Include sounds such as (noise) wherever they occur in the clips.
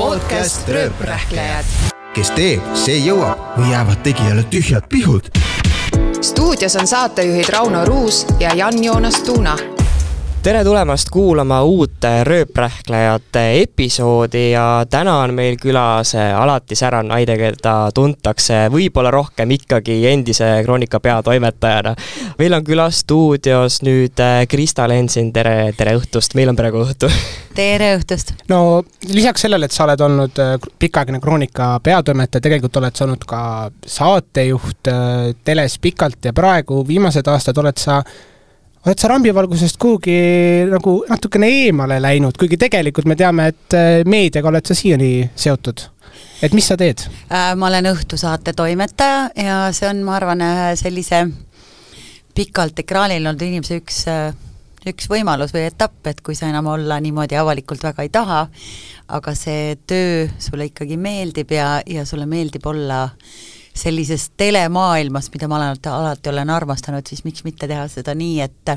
podcast Rööprähklejad. kes teeb, see jõuab või jäävad tegijale tühjad pihud. stuudios on saatejuhid Rauno Ruus ja Jan-Joonas Tuuna tere tulemast kuulama uut Rööprähklejate episoodi ja täna on meil külas alati särav naine, keda tuntakse võib-olla rohkem ikkagi endise Kroonika peatoimetajana. meil on külas stuudios nüüd Krista Lensin, tere, tere õhtust, meil on praegu õhtu. (laughs) tere õhtust! no lisaks sellele, et sa oled olnud äh, pikaaegne Kroonika peatoimetaja, tegelikult oled sa olnud ka saatejuht äh, teles pikalt ja praegu viimased aastad oled sa oled sa rambivalgusest kuhugi nagu natukene eemale läinud, kuigi tegelikult me teame, et äh, meediaga oled sa siiani seotud. et mis sa teed? ma olen õhtusaate toimetaja ja see on, ma arvan, sellise pikalt ekraanil olnud inimese üks, üks võimalus või etapp, et kui sa enam olla niimoodi avalikult väga ei taha, aga see töö sulle ikkagi meeldib ja, ja sulle meeldib olla sellises telemaailmas, mida ma olen alati olen armastanud, siis miks mitte teha seda nii, et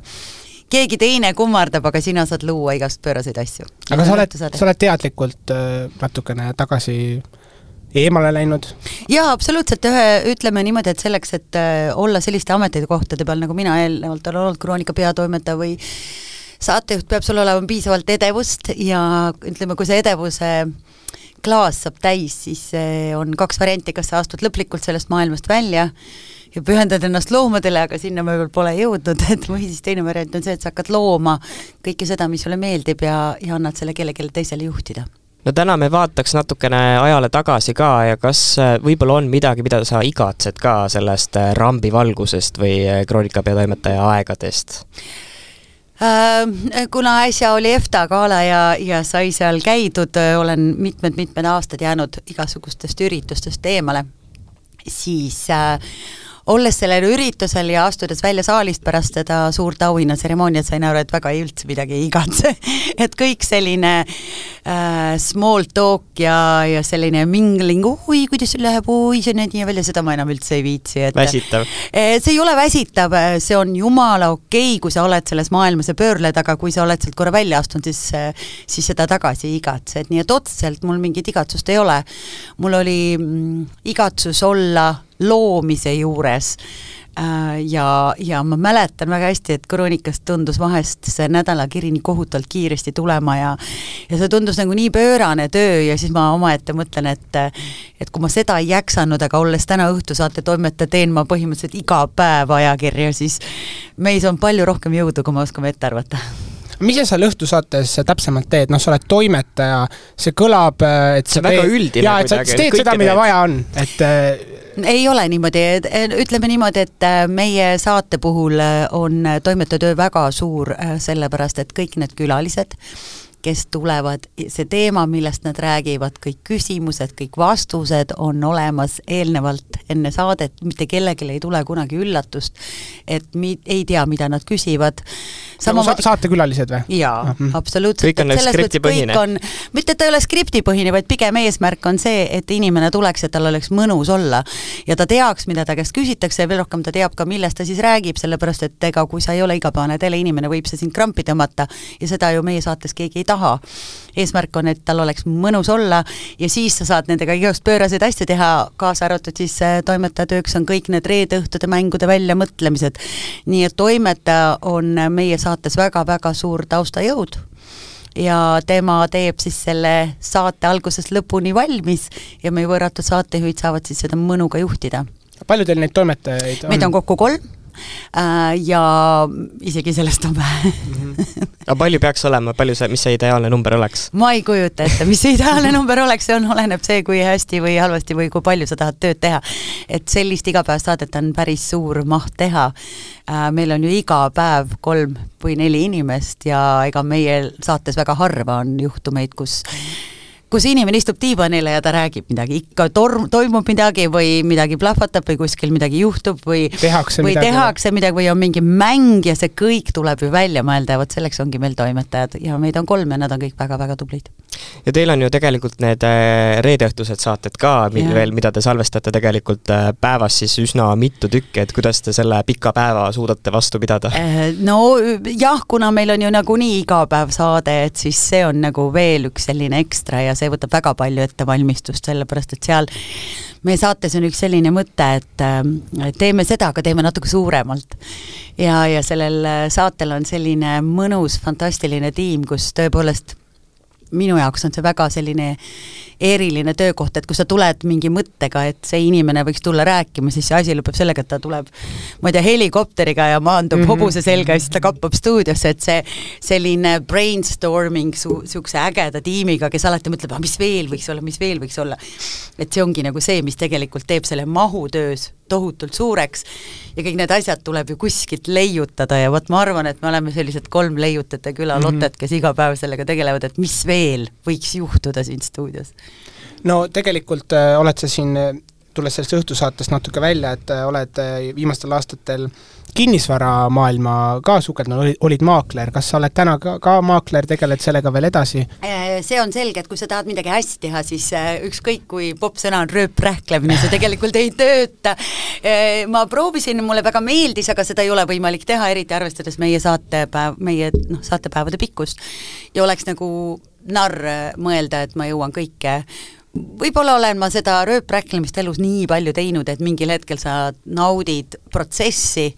keegi teine kummardab, aga sina saad luua igast pööraseid asju. aga sa oled, sa oled teadlikult äh, natukene tagasi eemale läinud? jaa, absoluutselt, ühe, ütleme niimoodi, et selleks, et äh, olla selliste ametikohtade peal, nagu mina eelnevalt olen olnud, Kroonika peatoimetaja või saatejuht, peab sul olema piisavalt edevust ja ütleme, kui see edevuse klaas saab täis, siis on kaks varianti, kas sa astud lõplikult sellest maailmast välja ja pühendad ennast loomadele, aga sinna me veel pole jõudnud, (laughs) et või siis teine variant on see, et sa hakkad looma kõike seda, mis sulle meeldib ja, ja annad selle kellelegi teisele juhtida no täna me vaataks natukene ajale tagasi ka ja kas võib-olla on midagi, mida sa igatsed ka sellest rambivalgusest või Kroonika peatoimetaja aegadest? Kuna äsja oli EFTA gala ja, ja sai seal käidud, olen mitmed-mitmed aastad jäänud igasugustest üritustest eemale, siis äh, olles sellel üritusel ja astudes välja saalist pärast seda suurt auhinnatseremooniat, sain aru, et väga ei üldse midagi ei igatse (laughs) et kõik selline äh, small talk ja, ja selline mingling, oi, kuidas sul läheb, oi, see näeb nii välja, seda ma enam üldse ei viitsi, et väsitav? see ei ole väsitav, see on jumala okei okay,, kui sa oled selles maailmas ja pöörled, aga kui sa oled sealt korra välja astunud, siis siis seda tagasi ei igatse, et nii et otseselt mul mingit igatsust ei ole. mul oli mm, igatsus olla loomise juures. Ja, ja ma mäletan väga hästi, et Kroonikast tundus vahest see nädalakiri nii kohutavalt kiiresti tulema ja ja see tundus nagu nii pöörane töö ja siis ma omaette mõtlen, et et kui ma seda ei jaksanud, aga olles täna õhtusaate toimetaja, teen ma põhimõtteliselt iga päev ajakirja, siis meis on palju rohkem jõudu, kui me oskame ette arvata. Mis sa seal õhtusaates täpsemalt teed, noh, sa oled toimetaja, see kõlab, et see on väga üldine jaa, et sa teed seda, mida vaja on, et ei ole niimoodi, ütleme niimoodi, et meie saate puhul on toimetajatöö väga suur, sellepärast et kõik need külalised, kes tulevad, see teema, millest nad räägivad, kõik küsimused, kõik vastused on olemas eelnevalt enne saadet, mitte kellelegi ei tule kunagi üllatust, et mi-, ei tea, mida nad küsivad. Sama sa saatekülalised või? jaa mm, -hmm. absoluutselt. kõik on skriptipõhine? mitte, et ta ei ole skriptipõhine, vaid pigem eesmärk on see, et inimene tuleks ja tal oleks mõnus olla. ja ta teaks, mida ta käest küsitakse ja veel rohkem ta teab ka, millest ta siis räägib, sellepärast et ega kui sa ei ole igapäevane teleinimene, võib see sind krampi tõmmata ja seda ju meie saates keegi ei taha. Eesmärk on, et tal oleks mõnus olla ja siis sa saad nendega igast pööraseid asju teha, kaasa arvatud siis toimetaja tööks on kõik need reede-õhtude mängude väljamõtlemised. nii et toimetaja on meie saates väga-väga suur taustajõud ja tema teeb siis selle saate algusest lõpuni valmis ja meie võõratud saatejuhid saavad siis seda mõnuga juhtida. palju teil neid toimetajaid on? meid on kokku kolm ja isegi sellest on vähe aga palju peaks olema, palju see, mis see ideaalne number oleks? ma ei kujuta ette, mis see ideaalne (laughs) number oleks, see on, oleneb see, kui hästi või halvasti või kui palju sa tahad tööd teha. et sellist igapäevast saadet on päris suur maht teha. meil on ju iga päev kolm või neli inimest ja ega meie saates väga harva on juhtumeid, kus kus inimene istub diivanile ja ta räägib midagi, ikka torm, toimub midagi või midagi plahvatab või kuskil midagi juhtub või tehakse või midagi. tehakse midagi või on mingi mäng ja see kõik tuleb ju välja mõelda ja vot selleks ongi meil toimetajad ja meid on kolm ja nad on kõik väga-väga tublid. Ja teil on ju tegelikult need äh, reedeõhtused saated ka, mil Jah. veel, mida te salvestate tegelikult äh, päevas siis üsna mitu tükki, et kuidas te selle pika päeva suudate vastu pidada? Äh, no jah, kuna meil on ju nagunii iga päev saade, et siis see on nagu veel üks selline ekstra ja see võtab väga palju ettevalmistust, sellepärast et seal meie saates on üks selline mõte, et teeme seda, aga teeme natuke suuremalt. ja, ja sellel saatel on selline mõnus fantastiline tiim, kus tõepoolest minu jaoks on see väga selline eriline töökoht, et kui sa tuled mingi mõttega, et see inimene võiks tulla rääkima, siis see asi lõpeb sellega, et ta tuleb ma ei tea, helikopteriga ja maandub mm -hmm. hobuse selga ja siis ta kappab stuudiosse, et see selline brainstorming su-, niisuguse ägeda tiimiga, kes alati mõtleb, ah mis veel võiks olla, mis veel võiks olla. et see ongi nagu see, mis tegelikult teeb selle mahu töös tohutult suureks ja kõik need asjad tuleb ju kuskilt leiutada ja vot ma arvan, et me oleme sellised kolm leiutajate küla Mhm. lottet, kes iga päev sellega tegelevad, et mis veel võiks juhtuda siin stuudios. No tegelikult äh, oled sa siin, äh, tulles sellest õhtusaatest natuke välja, et äh, oled äh, viimastel aastatel kinnisvaramaailma ka sukeldunud, olid, maakler, kas sa oled täna ka, ka maakler, tegeled sellega veel edasi? Äh, see on selge, et kui sa tahad midagi hästi teha, siis äh, ükskõik kui popp sõna on rööprähklemine, see tegelikult ei tööta. ma proovisin, mulle väga meeldis, aga seda ei ole võimalik teha, eriti arvestades meie saatepäev, meie noh, saatepäevade pikkust. ja oleks nagu narr mõelda, et ma jõuan kõike võib-olla olen ma seda rööprähklemist elus nii palju teinud, et mingil hetkel sa naudid protsessi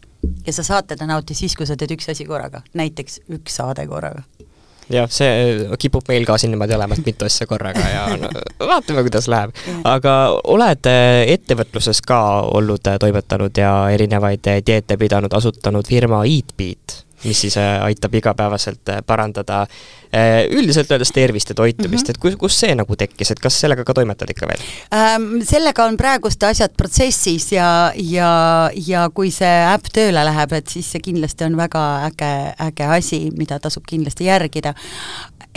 ja sa saad teda nautida siis, kui sa teed üks asi korraga, näiteks üks saade korraga. Jah, see kipub meil ka siin niimoodi olema, et mitu asja korraga ja (laughs) no, vaatame, kuidas läheb. aga oled äh, ettevõtluses ka olnud äh, toimetanud ja erinevaid äh, dieete pidanud, asutanud firma Eatbeat, mis siis äh, aitab igapäevaselt äh, parandada äh, üldiselt öeldes tervist ja toitumist mm, -hmm. et kus, kus see nagu tekkis, et kas sellega ka toimetad ikka veel? ähm,? Sellega on praegust asjad protsessis ja, ja, ja kui see äpp tööle läheb, et siis see kindlasti on väga äge, äge asi, mida tasub kindlasti järgida.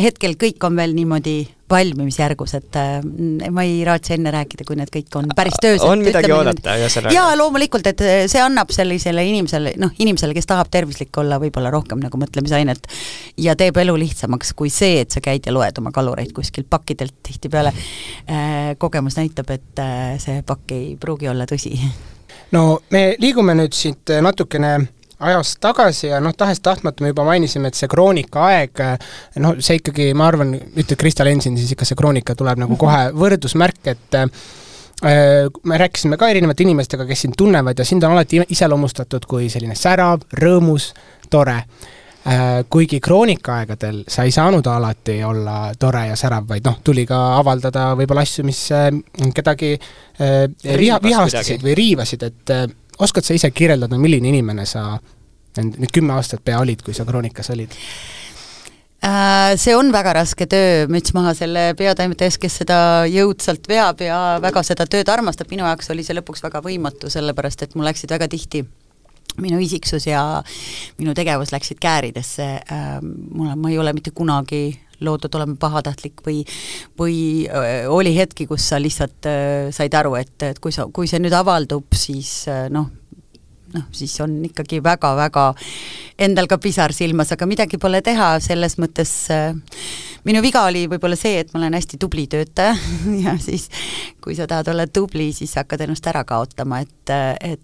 hetkel kõik on veel niimoodi valmimisjärgus, et äh, ma ei raatsi enne rääkida, kui need kõik on päris töös. on midagi oodata ühesõnaga? jaa, loomulikult, et äh, see annab sellisele inimesele, noh, inimesele, kes tahab tervislik olla, võib-olla rohkem nagu mõtlemisainet ja teeb elu lihtsamaks kui see, et sa käid ja loed oma kalureid kuskilt pakkidelt tihtipeale äh,. kogemus näitab, et see pakk ei pruugi olla tõsi. no me liigume nüüd siit natukene ajas tagasi ja noh, tahes-tahtmata me juba mainisime, et see kroonikaaeg, noh, see ikkagi, ma arvan, ütled Krista Lensin, siis ikka see kroonika tuleb nagu kohe võrdusmärk, et äh, me rääkisime ka erinevate inimestega, kes sind tunnevad ja sind on alati iseloomustatud kui selline särav, rõõmus, tore. Kuigi kroonikaaegadel sa ei saanud alati olla tore ja särav, vaid noh, tuli ka avaldada võib-olla asju, mis kedagi äh, viha, vihastasid või riivasid, et oskad sa ise kirjeldada, milline inimene sa need, need kümme aastat pea olid, kui sa kroonikas olid? See on väga raske töö, müts maha selle peatoimetaja ees, kes seda jõudsalt veab ja väga seda tööd armastab, minu jaoks oli see lõpuks väga võimatu, sellepärast et mul läksid väga tihti minu isiksus ja minu tegevus läksid kääridesse, mul, ma ei ole mitte kunagi loodud olema pahatahtlik või, või oli hetki, kus sa lihtsalt said aru, et, et kui sa, kui see nüüd avaldub, siis noh, noh, siis on ikkagi väga-väga endal ka pisar silmas, aga midagi pole teha, selles mõttes minu viga oli võib-olla see, et ma olen hästi tubli töötaja (laughs) ja siis kui sa tahad olla tubli, siis hakkad ennast ära kaotama, et, et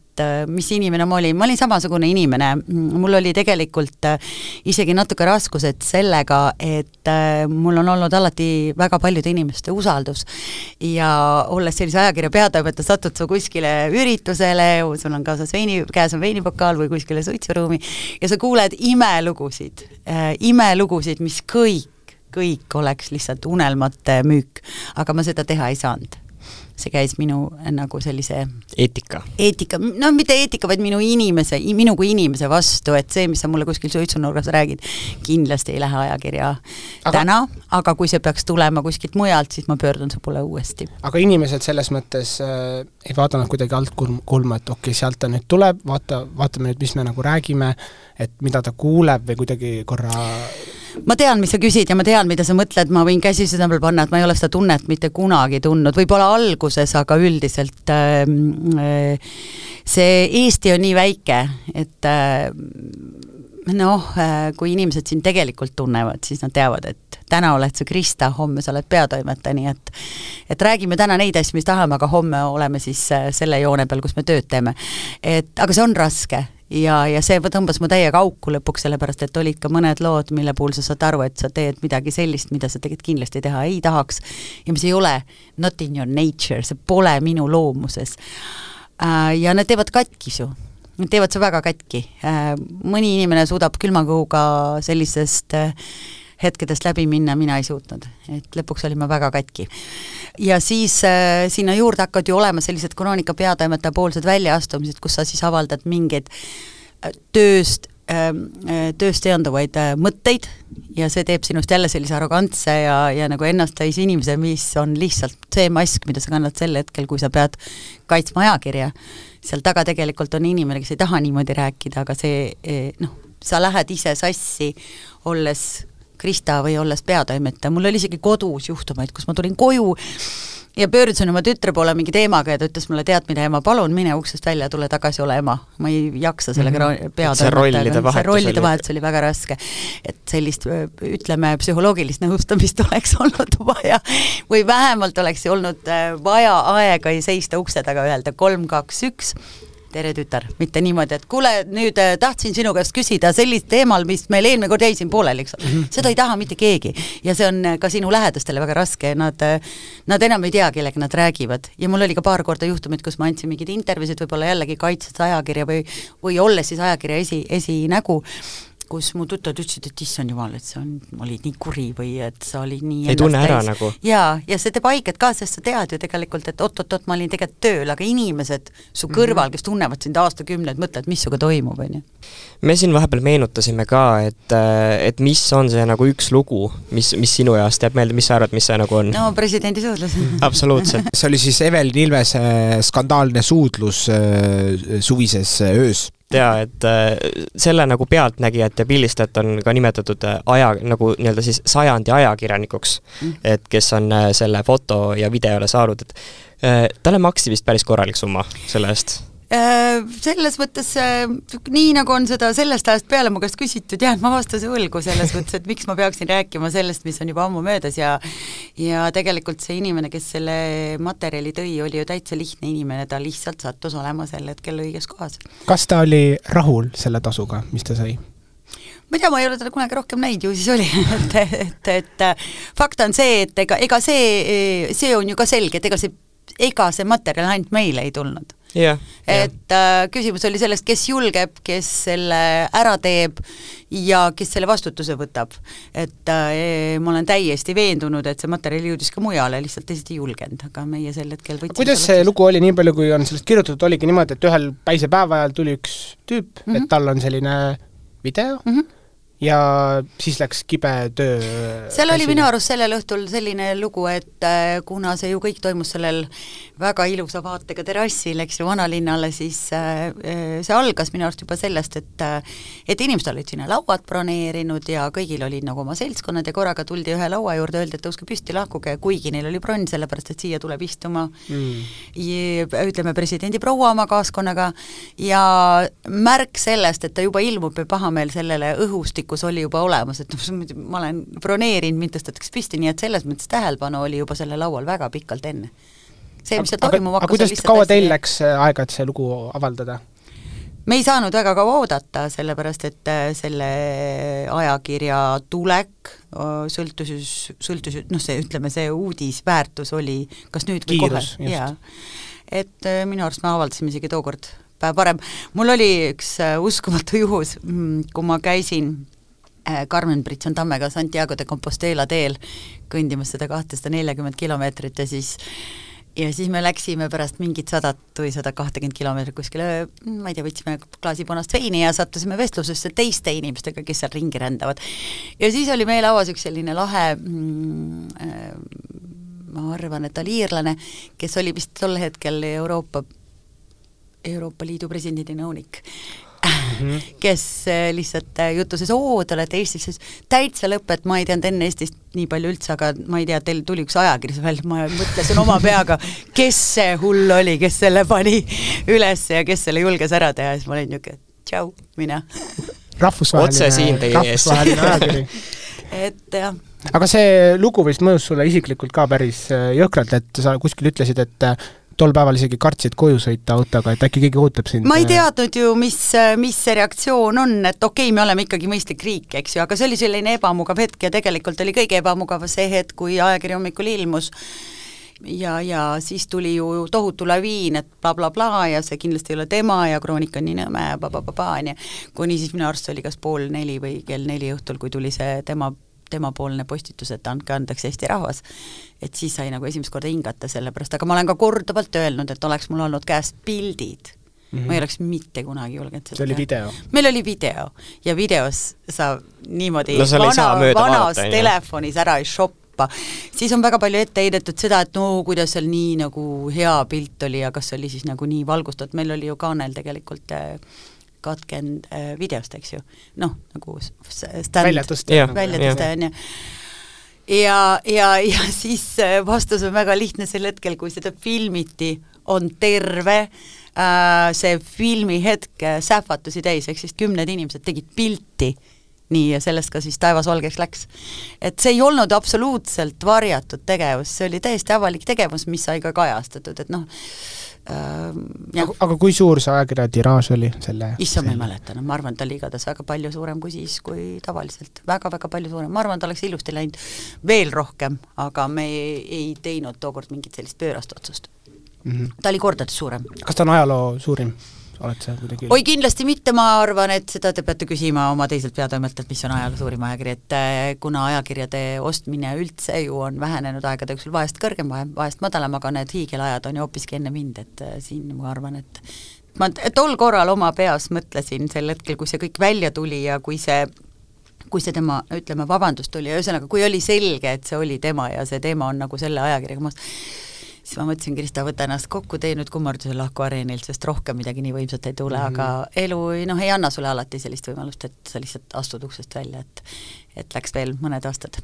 mis inimene ma olin, ma olin samasugune inimene, mul oli tegelikult äh, isegi natuke raskused sellega, et äh, mul on olnud alati väga paljude inimeste usaldus. Ja olles sellise ajakirja peatoimetaja, satud sa kuskile üritusele, sul on kaasas veini, käes on veinipokaal või kuskile suitsuruumi ja sa kuuled imelugusid äh,, imelugusid, mis kõik kõik oleks lihtsalt unelmate müük, aga ma seda teha ei saanud see käis minu nagu sellise eetika? eetika, no mitte eetika, vaid minu inimese, minu kui inimese vastu, et see, mis sa mulle kuskil suitsunurgas räägid, kindlasti ei lähe ajakirja aga... täna, aga kui see peaks tulema kuskilt mujalt, siis ma pöördun su poole uuesti. aga inimesed selles mõttes äh, ei vaadanud kuidagi alt kulma, et okei okay,, sealt ta nüüd tuleb, vaata, vaatame nüüd, mis me nagu räägime, et mida ta kuuleb või kuidagi korra ma tean, mis sa küsid ja ma tean, mida sa mõtled, ma võin käsi südamele panna, et ma ei ole seda tunnet mitte kunagi tundnud, võib-olla alguses, aga üldiselt äh, see Eesti on nii väike, et äh, noh, kui inimesed sind tegelikult tunnevad, siis nad teavad, et täna oled sa Krista, homme sa oled peatoimetaja, nii et et räägime täna neid asju, mis tahame, aga homme oleme siis selle joone peal, kus me tööd teeme. et aga see on raske ja, ja see tõmbas mu täiega auku lõpuks, sellepärast et olid ka mõned lood, mille puhul sa saad aru, et sa teed midagi sellist, mida sa tegelikult kindlasti teha ei tahaks ja mis ei ole not in your nature, see pole minu loomuses. Äh, ja need teevad katki su Nad teevad su väga katki. Äh, mõni inimene suudab külma kõhuga sellisest äh, hetkedest läbi minna, mina ei suutnud, et lõpuks olin ma väga katki. ja siis äh, sinna juurde hakkavad ju olema sellised kroonika peatoimetaja poolsed väljaastumised, kus sa siis avaldad mingeid äh, tööst ähm, äh, tööst seonduvaid äh, mõtteid ja see teeb sinust jälle sellise arrogantse ja, ja nagu ennasttäis inimese, mis on lihtsalt see mask, mida sa kannad sel hetkel, kui sa pead kaitsma ajakirja. seal taga tegelikult on inimene, kes ei taha niimoodi rääkida, aga see eh, noh, sa lähed ise sassi, olles Krista või olles peatoimetaja, mul oli isegi kodus juhtumeid, kus ma tulin koju ja pöördusin oma tütre poole mingi teemaga ja ta ütles mulle, tead mida, ema, palun mine uksest välja, tule tagasi, ole ema. ma ei jaksa sellega mm -hmm. peatoimetajaga, see rollide vahetus oli väga raske. et sellist, ütleme, psühholoogilist nõustamist (laughs) oleks olnud vaja või vähemalt oleks olnud äh, vaja aega seista ukse taga, öelda kolm, kaks, üks tere, tütar, mitte niimoodi, et kuule, nüüd äh, tahtsin sinu käest küsida sellist teemal, mis meil eelmine kord jäi siin pooleli, eks ole. Mm -hmm.. seda ei taha mitte keegi. Ja see on äh, ka sinu lähedastele väga raske, nad, äh, nad enam ei tea, kellega nad räägivad. Ja mul oli ka paar korda juhtumeid, kus ma andsin mingeid intervjuusid, võib-olla jällegi kaitses ajakirja või, või olles siis ajakirja esi, esinägu kus mu tuttavad ütlesid, et issand jumal, et sa on, olid nii kuri või et sa olid nii ei tunne ära täis. nagu? jaa, ja see teeb haiget ka, sest sa tead ju tegelikult, et oot-oot-oot, ma olin tegelikult tööl, aga inimesed su mhm. kõrval mm, -hmm. kes tunnevad sind aastakümneid, mõtlevad, mis sinuga toimub, on ju. me siin vahepeal meenutasime ka, et, et mis on see nagu üks lugu, mis, mis sinu jaoks jääb meelde, mis sa arvad, mis see nagu on? no presidendi suudlus (laughs) (laughs) absoluutselt see oli siis Evelin Ilvese skandaalne suudlus äh, suvises öös jaa, et äh, selle nagu pealtnägijat ja pildistajat on ka nimetatud äh, aja, nagu nii-öelda siis sajandi ajakirjanikuks mm., et kes on äh, selle foto ja videole saanud, et talle maksti vist päris korralik summa selle eest selles mõttes äh, nii, nagu on seda sellest ajast peale mu käest küsitud, jään ma vastuse võlgu selles mõttes, et miks ma peaksin rääkima sellest, mis on juba ammu möödas ja ja tegelikult see inimene, kes selle materjali tõi, oli ju täitsa lihtne inimene, ta lihtsalt sattus olema sel hetkel õiges kohas. kas ta oli rahul selle tasuga, mis ta sai? ma ei tea, ma ei ole teda kunagi rohkem näinud, ju siis oli (laughs) et, et, et fakt on see, et ega, ega see, see on ju ka selge, et ega see, ega see materjal ainult meile ei tulnud yeah,. et yeah. äh, küsimus oli selles, kes julgeb, kes selle ära teeb ja kes selle vastutuse võtab. et äh, ma olen täiesti veendunud, et see materjal jõudis ka mujale, lihtsalt teised ei julgenud, aga meie sel hetkel võtsime kuidas see lugu oli, nii palju kui on sellest kirjutatud, oligi niimoodi, et ühel päisepäeva ajal tuli üks tüüp mm, -hmm. et tal on selline video mm, -hmm ja siis läks kibe töö seal oli minu arust sellel õhtul selline lugu, et äh, kuna see ju kõik toimus sellel väga ilusa vaatega terrassil, eks ju, vanalinnale, siis äh, äh, see algas minu arust juba sellest, et et inimesed olid sinna lauad broneerinud ja kõigil olid nagu oma seltskonnad ja korraga tuldi ühe laua juurde, öeldi, et tõuske püsti, lahkuge, kuigi neil oli bronn, sellepärast et siia tuleb istuma mm. ütleme, presidendi proua oma kaaskonnaga ja märk sellest, et ta juba ilmub ja pahameel sellele teadlikkus oli juba olemas, et noh, ma olen broneerinud, mind tõstetakse püsti, nii et selles mõttes tähelepanu oli juba sellel laual väga pikalt enne. See, mis seal toimuma hakkas, kuidas, kaua teil läks äh, aega, et see lugu avaldada? me ei saanud väga kaua oodata, sellepärast et äh, selle ajakirja tulek sõltus, sõltus, noh, see, ütleme, see uudisväärtus oli kas nüüd või Kiirus, kohe, jaa. et äh, minu arust me avaldasime isegi tookord päev varem. mul oli üks uskumatu juhus, mm, kui ma käisin Äh, Carmen Britson Tammega Santiago de Compostela teel kõndimas seda kahtesada neljakümmet kilomeetrit ja siis ja siis me läksime pärast mingit sadat või sada kahtekümmet kilomeetrit kuskile, ma ei tea, võtsime klaasi punast veini ja sattusime vestlusesse teiste inimestega, kes seal ringi rändavad. ja siis oli meie lauas üks selline lahe mm, äh, ma arvan, et oli iirlane, kes oli vist tol hetkel Euroopa, Euroopa Liidu presidendi nõunik mm, -hmm. kes äh, lihtsalt äh, jutus, oo, te olete Eestis, siis täitsa lõpp, et ma ei teadnud enne Eestist nii palju üldse, aga ma ei tea, teil tuli üks ajakiri välja, ma mõtlesin oma peaga, kes see hull oli, kes selle pani üles ja kes selle julges ära teha ja siis ma olin niisugune tšau, mina Otse siin teie ees. rahvusvaheline ajakiri (laughs) et jah, aga see lugu vist mõjus sulle isiklikult ka päris äh, jõhkralt, et sa kuskil ütlesid, et tol päeval isegi kartsid koju sõita autoga, et äkki keegi ootab sind? ma ei teadnud ju, mis, mis see reaktsioon on, et okei okay,, me oleme ikkagi mõistlik riik, eks ju, aga see oli selline ebamugav hetk ja tegelikult oli kõige ebamugavam see hetk, kui ajakiri hommikul ilmus ja, ja siis tuli ju tohutu laviin, et blablabla bla, bla, ja see kindlasti ei ole tema ja kroonika on nii nõme ja pa-pa-pa-pa, on ju. kuni siis minu arust oli kas pool neli või kell neli õhtul, kui tuli see tema temapoolne postitus, et andke andeks, Eesti rahvas. et siis sai nagu esimest korda hingata selle pärast, aga ma olen ka korduvalt öelnud, et oleks mul olnud käes pildid mm, -hmm. ma ei mhm. oleks mitte kunagi julgenud seda see oli video? meil oli video ja videos sa niimoodi no, vana, vanas vaadata, telefonis ära ei shoppa, siis on väga palju ette heidetud seda, et no kuidas seal nii nagu hea pilt oli ja kas see oli siis nagu nii valgustatud, meil oli ju kaanel tegelikult äh, katkenud äh, videost, eks ju, noh, nagu stand, väljatuste, väljatuste on ju. Ja, ja, ja (laughs) siis äh, vastus on väga lihtne sel hetkel, kui seda filmiti, on terve äh, see filmihetk äh, sähvatusi täis, ehk siis kümned inimesed tegid pilti. Nii, ja sellest ka siis taevas valgeks läks. et see ei olnud absoluutselt varjatud tegevus, see oli täiesti avalik tegevus, mis sai ka kajastatud, et noh, Äh, aga, aga kui suur see ajakirja tiraaž oli selle issand, ma ei mäleta enam, ma arvan, et ta oli igatahes väga palju suurem kui siis, kui tavaliselt väga,. väga-väga palju suurem, ma arvan, ta oleks ilusti läinud veel rohkem, aga me ei, ei teinud tookord mingit sellist pöörast otsust mm. -hmm. ta oli kordades suurem. kas ta on ajaloo suurim? Oled sa kuidagi oi, kindlasti mitte, ma arvan, et seda te peate küsima oma teiselt peatoimetajalt, mis on ajaloo suurim ajakiri, et äh, kuna ajakirjade ostmine üldse ju on vähenenud aegade jooksul vahest kõrgem, vahest madalam, aga need hiigelajad on ju hoopiski enne mind, et äh, siin ma arvan, et ma tol korral oma peas mõtlesin sel hetkel, kui see kõik välja tuli ja kui see kui see tema, ütleme, vabandus tuli, ühesõnaga, kui oli selge, et see oli tema ja see teema on nagu selle ajakirjaga maas, siis ma mõtlesin, Krista, võta ennast kokku, tee nüüd kummarduse lahku areenilt, sest rohkem midagi nii võimsat ei tule mm, -hmm. aga elu noh, ei anna sulle alati sellist võimalust, et sa lihtsalt astud uksest välja, et et läks veel mõned aastad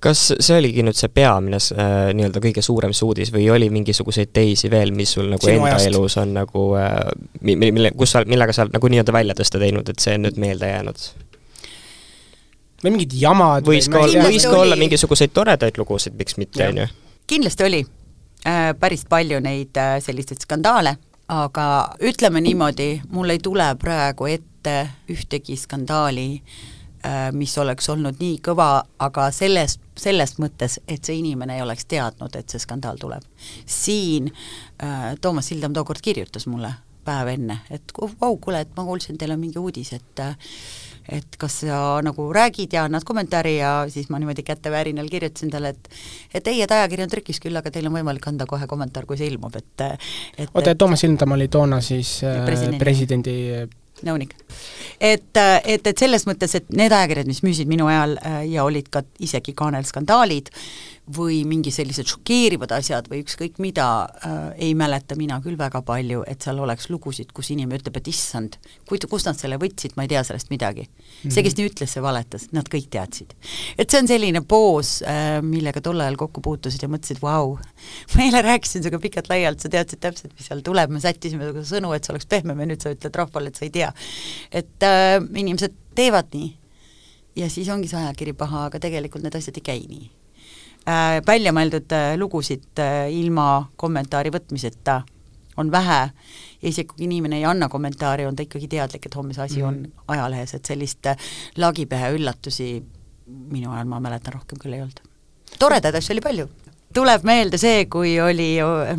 kas see oligi nüüd see peamine äh, nii-öelda kõige suurem uudis või oli mingisuguseid teisi veel, mis sul nagu Sinu enda ajast. elus on nagu äh, mille, kus sa, millega sa oled nagu nii-öelda väljatõste teinud, et see on nüüd meelde jäänud? või mingid jamad võis ka olla, võis ka olla mingisuguseid toredaid lugusid, miks mitte, on ju kindlasti oli äh, päris palju neid äh, selliseid skandaale, aga ütleme niimoodi, mul ei tule praegu ette ühtegi skandaali, äh, mis oleks olnud nii kõva, aga selles, selles mõttes, et see inimene ei oleks teadnud, et see skandaal tuleb. siin Toomas Sildam tookord kirjutas mulle päev enne, et vau, kuule, et ma kuulsin, teil on mingi uudis, et et kas sa nagu räägid ja annad kommentaari ja siis ma niimoodi kätevärinal kirjutasin talle, et et ei, et ajakiri on trükis küll, aga teil on võimalik anda kohe kommentaar, kui see ilmub, et et oota, Toomas Hildam oli toona siis äh, presidendi, presidendi nõunik. et, et, et selles mõttes, et need ajakirjad, mis müüsid minu ajal äh, ja olid ka isegi kaanelskandaalid, või mingi sellised šokeerivad asjad või ükskõik mida äh,, ei mäleta mina küll väga palju, et seal oleks lugusid, kus inimene ütleb, et issand, kui, kust nad selle võtsid, ma ei tea sellest midagi mm. -hmm. see, kes nii ütles, see valetas, nad kõik teadsid. et see on selline poos äh,, millega tol ajal kokku puutusid ja mõtlesid, vau, ma eile rääkisin sinuga pikalt-laialt, sa teadsid täpselt, mis seal tuleb, me sättisime sinuga sõnu, et see oleks pehmem ja nüüd sa ütled rahvale, et sa ei tea. et äh, inimesed teevad nii ja siis ongi see ajakiri paha, aga tegelikult need asjad ei käi nii välja mõeldud äh, lugusid äh, ilma kommentaari võtmiseta on vähe ja isegi kui inimene ei anna kommentaari, on ta ikkagi teadlik, et homme see asi mm. on mhm. ajalehes, et sellist äh, lagipähe üllatusi minu ajal ma mäletan rohkem küll ei olnud. toredaid asju oli palju. tuleb meelde see, kui oli äh,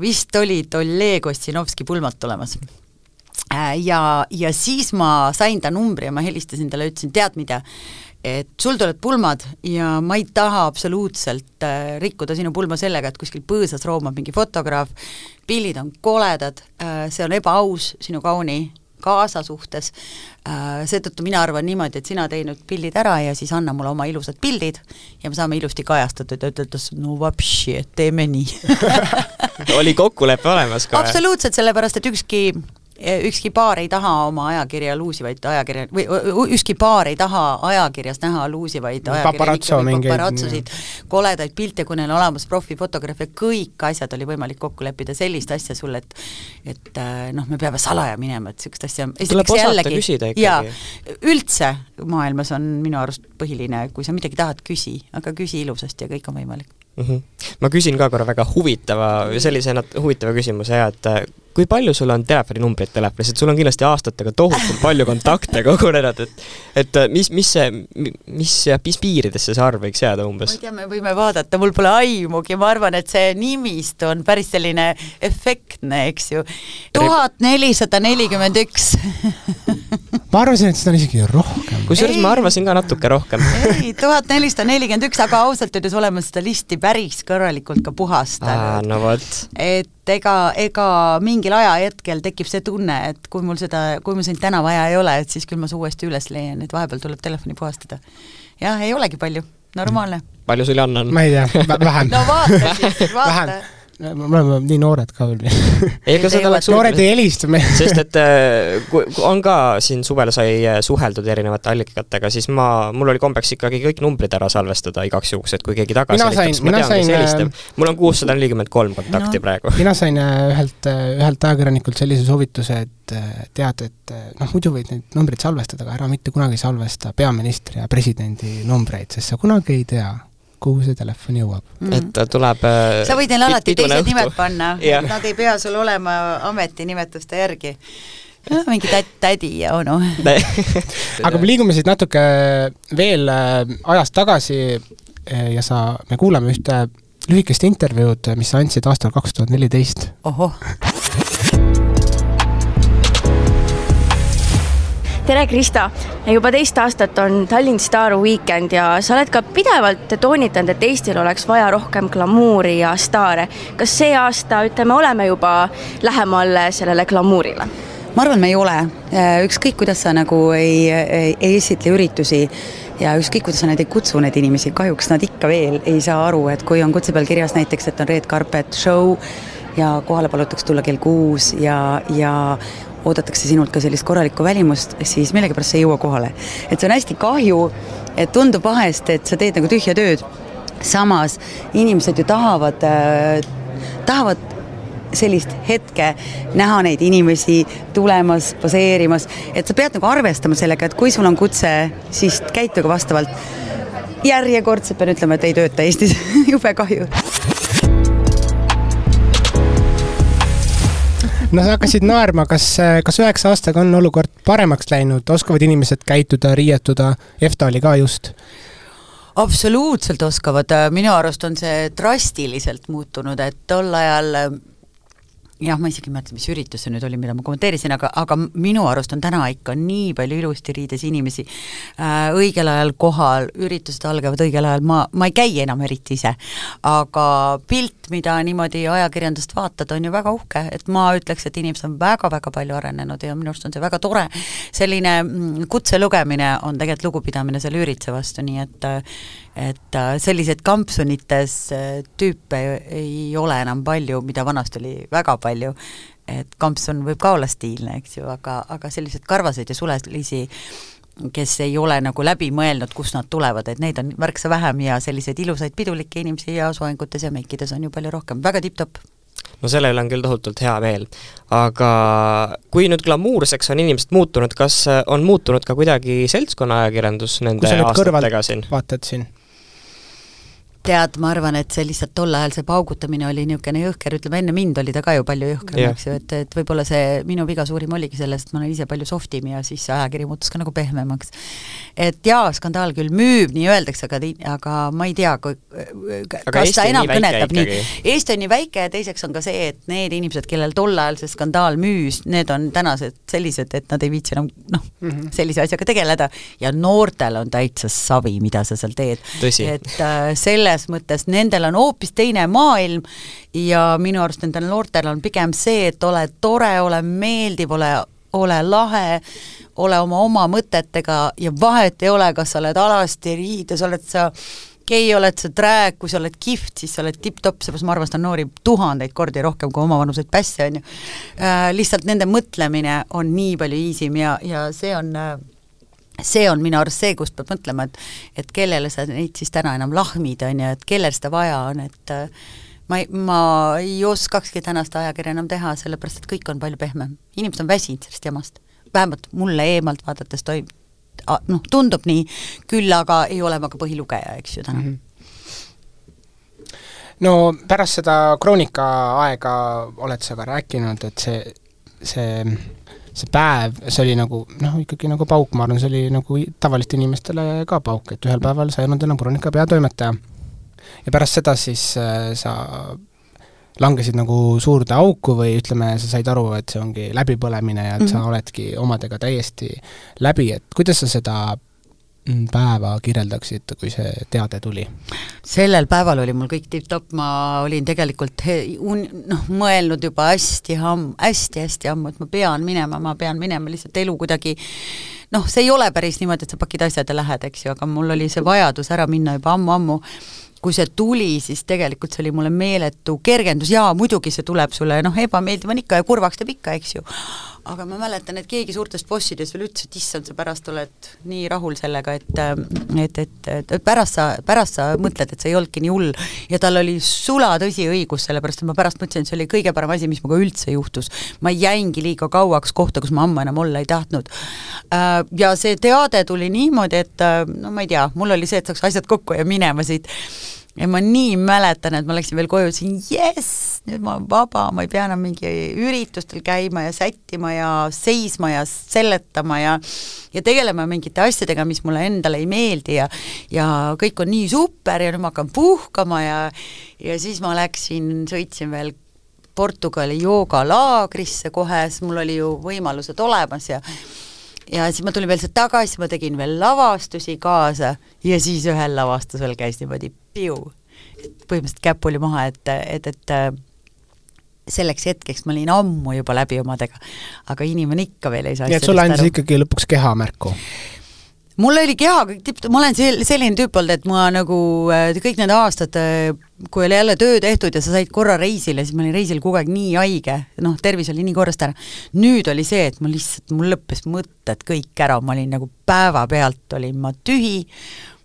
vist olid Oleg Ossinovski pulmalt tulemas äh, ja, ja siis ma sain ta numbri ja ma helistasin talle, ütlesin, tead mida, et sul tulevad pulmad ja ma ei taha absoluutselt äh, rikkuda sinu pulma sellega, et kuskil põõsas roomab mingi fotograaf, pildid on koledad äh,, see on ebaaus sinu kauni kaasa suhtes. Äh,, seetõttu mina arvan niimoodi, et sina tee nüüd pildid ära ja siis anna mulle oma ilusad pildid ja me saame ilusti kajastatud. Ja ta ütles, no vapši, et teeme nii. (laughs) Oli kokkulepe olemas ka? absoluutselt, sellepärast et ükski ükski paar ei taha oma ajakirja luusivaid ajakirja, või ükski paar ei taha ajakirjas näha luusivaid Paparazzo mingeid- paparatsosid, koledaid pilte, kui neil on olemas profifotograaf ja kõik asjad oli võimalik kokku leppida, sellist asja sul, et et äh, noh, me peame salaja minema, et niisugust asja Tuleb osata küsida ikkagi. üldse maailmas on minu arust põhiline, kui sa midagi tahad, küsi, aga küsi ilusasti ja kõik on võimalik mm. -hmm. ma küsin ka korra väga huvitava, sellise nat-, huvitava küsimuse ja et kui palju sul on telefoninumbreid telefonis, et sul on kindlasti aastatega tohutult palju kontakte (laughs) kogunenud, et et mis, mis see, mis, mis piiridesse see arv võiks jääda ma umbes ei? tea, me võime vaadata, mul pole aimugi, ma arvan, et see nimist on päris selline efektne, eks ju. tuhat nelisada nelikümmend üks. (laughs) ma arvasin, et seda on isegi rohkem. kusjuures ma Ei. arvasin ka natuke rohkem. ei, tuhat nelisada nelikümmend üks, aga ausalt öeldes oleme seda listi päris korralikult ka puhastanud. no vot. et ega, ega mingil ajahetkel tekib see tunne, et kui mul seda, kui mul sind täna vaja ei ole, et siis küll ma su uuesti üles leian, et vahepeal tuleb telefoni puhastada. jah, ei olegi palju, normaalne. palju sul Jan on? ma ei tea, vähem no vaata siis, (laughs) vaata. Me oleme nii noored ka veel. ei, ega seda oleks noored ei helista meile. sest et äh, kui on ka siin suvel sai äh, suheldud erinevate allikatega, siis ma, mul oli kombeks ikkagi kõik numbrid ära salvestada igaks juhuks, et kui keegi tagasi Mina sain- siis ma mina tean, kes sain, helistab. mul on kuussada nelikümmend kolm kontakti No. praegu. mina sain äh, ühelt, ühelt ajakirjanikult sellise soovituse, et äh, tead, et äh, noh, muidu võid neid numbreid salvestada, aga ära mitte kunagi salvesta peaministri ja presidendi numbreid, sest sa kunagi ei tea, kuhu see telefon jõuab. et ta tuleb äh, sa võid neile alati teised õhtu. nimed panna (laughs) Jah., nad ei pea sul olema ametinimetuste järgi. (laughs) mingi tät-, tädi ja onu. (laughs) aga me liigume siit natuke veel äh, ajas tagasi äh, ja sa, me kuulame ühte lühikest intervjuud, mis sa andsid aastal kaks tuhat neliteist. ohoh, tere, Krista! juba teist aastat on Tallinn Star Weekend ja sa oled ka pidevalt toonitanud, et Eestil oleks vaja rohkem glamuuri ja staare. kas see aasta, ütleme, oleme juba lähemal sellele glamuurile? ma arvan, me ei ole, ükskõik kuidas sa nagu ei, ei, ei esitle üritusi ja ükskõik kuidas sa neid ei kutsu, neid inimesi, kahjuks nad ikka veel ei saa aru, et kui on kutse peal kirjas näiteks, et on red carpet show ja kohale palutakse tulla kell kuus ja, ja oodatakse sinult ka sellist korralikku välimust, siis millegipärast sa ei jõua kohale. et see on hästi kahju, et tundub vahest, et sa teed nagu tühja tööd, samas inimesed ju tahavad äh,, tahavad sellist hetke, näha neid inimesi tulemas, poseerimas, et sa pead nagu arvestama sellega, et kui sul on kutse, siis käituge vastavalt. järjekordselt pean ütlema, et ei tööta Eestis, (laughs) jube kahju no sa hakkasid naerma, kas, kas üheksa aastaga on olukord paremaks läinud, oskavad inimesed käituda, riietuda, EFTA oli ka just. absoluutselt oskavad, minu arust on see drastiliselt muutunud, et tol ajal jah, ma isegi ei mäleta, mis üritus see nüüd oli, mida ma kommenteerisin, aga, aga minu arust on täna ikka nii palju ilusti riides inimesi äh, õigel ajal kohal, üritused algavad õigel ajal, ma, ma ei käi enam eriti ise, aga pilt, mida niimoodi ajakirjandust vaatad, on ju väga uhke, et ma ütleks, et inimesed on väga-väga palju arenenud ja minu arust on see väga tore. selline mm, kutse lugemine on tegelikult lugupidamine selle ürituse vastu, nii et et äh, selliseid kampsunites äh, tüüpe ei ole enam palju, mida vanasti oli väga palju, et kampsun võib ka olla stiilne, eks ju, aga, aga sellised karvased ja sulelisi kes ei ole nagu läbi mõelnud, kust nad tulevad, et neid on märksa vähem ja selliseid ilusaid pidulikke inimesi ja soengutes ja meikides on ju palju rohkem, väga tipp-topp. no selle üle on küll tohutult hea meel. aga kui nüüd glamuurseks on inimesed muutunud, kas äh, on muutunud ka kuidagi seltskonnaajakirjandus nende aastatega siin? vaatad siin. tead, ma arvan, et see lihtsalt tol ajal see paugutamine oli niisugune jõhker, ütleme enne mind oli ta ka ju palju jõhkram yeah., eks ju, et, et võib-olla see minu viga suurim oligi selles, et ma olen ise palju soft im ja siis see ajakiri muutus ka nagu pehmemaks. et jaa, skandaal küll müüb, nii öeldakse, aga, aga ma ei tea, kui Aga kas Eesti ta enam nii kõnetab nii ikkagi., Eesti on nii väike ja teiseks on ka see, et need inimesed, kellel tol ajal see skandaal müüs, need on tänased sellised, et nad ei viitsi enam noh mm -hmm., sellise asjaga tegeleda ja noortel on täitsa savi, mida sa seal teed. Et äh, selles mõttes nendel on hoopis teine maailm ja minu arust nendel noortel on pigem see, et ole tore, ole meeldiv, ole ole lahe, ole oma oma mõtetega ja vahet ei ole, kas sa oled alasti riides, oled sa okay,, oled sa drag, kui sa oled kihvt, siis sa oled tipp-topp, seepärast ma armastan noori tuhandeid kordi rohkem kui omavanuseid pässe, on ju äh,. Lihtsalt nende mõtlemine on nii palju easy m ja, ja see on äh, see on minu arust see, kust peab mõtlema, et et kellele sa neid siis täna enam lahmid, on ju, et kellel seda vaja on, et äh, ma ei, ma ei oskakski tänast ajakirja enam teha, sellepärast et kõik on palju pehmem. inimesed on väsinud sellest jamast. vähemalt mulle eemalt vaadates toim-, noh, tundub nii, küll aga ei ole ma ka põhilugeja, eks ju, täna mm. -hmm no pärast seda kroonika aega oled sa ka rääkinud, et see, see see päev, see oli nagu noh, ikkagi nagu pauk, ma arvan, see oli nagu tavaliste inimestele ka pauk, et ühel päeval sa ei olnud enam Kronika peatoimetaja. ja pärast seda siis äh, sa langesid nagu suurde auku või ütleme, sa said aru, et see ongi läbipõlemine ja et mm -hmm. sa mhm. oledki omadega täiesti läbi, et kuidas sa seda päeva kirjeldaksid, kui see teade tuli? sellel päeval oli mul kõik tipp-topp, ma olin tegelikult un-, noh, mõelnud juba hästi amm-, hästi-hästi ammu, et ma pean minema, ma pean minema, lihtsalt elu kuidagi noh, see ei ole päris niimoodi, et sa pakid asjad ja lähed, eks ju, aga mul oli see vajadus ära minna juba ammu-ammu, kui see tuli, siis tegelikult see oli mulle meeletu kergendus, jaa, muidugi see tuleb sulle, noh, ebameeldiv on ikka ja kurvaks teeb ikka, eks ju aga ma mäletan, et keegi suurtest bossidest veel ütles, et issand, sa pärast oled nii rahul sellega, et et, et, et, et pärast sa, pärast sa mõtled, et see ei olnudki nii hull. ja tal oli sulatõsi õigus, sellepärast et ma pärast mõtlesin, et see oli kõige parem asi, mis minuga üldse juhtus. ma jäingi liiga kauaks kohta, kus ma ammu enam olla ei tahtnud. Äh, ja see teade tuli niimoodi, et no ma ei tea, mul oli see, et saaks asjad kokku ja minema siit ja ma nii mäletan, et ma läksin veel koju, ütlesin jess, nüüd ma olen vaba, ma ei pea enam mingi üritustel käima ja sättima ja seisma ja seletama ja ja tegelema mingite asjadega, mis mulle endale ei meeldi ja ja kõik on nii super ja nüüd ma hakkan puhkama ja ja siis ma läksin, sõitsin veel Portugali joogalaagrisse kohe, sest mul oli ju võimalused olemas ja ja siis ma tulin veel sealt tagasi, ma tegin veel lavastusi kaasa ja siis ühel lavastusel käis niimoodi piu. põhimõtteliselt käpp oli maha, et, et, et selleks hetkeks ma olin ammu juba läbi omadega. aga inimene ikka veel ei saa nii et sulle andis ikkagi lõpuks keha märku? Mul oli keha kõik tipp, ma olen sel-, selline tüüp olnud, et ma nagu äh, kõik need aastad, äh, kui oli jälle töö tehtud ja sa said korra reisile, siis ma olin reisil kogu aeg nii haige, noh, tervis oli nii korrast ära. nüüd oli see, et mul lihtsalt, mul lõppes mõtted kõik ära, ma olin nagu päevapealt olin ma tühi,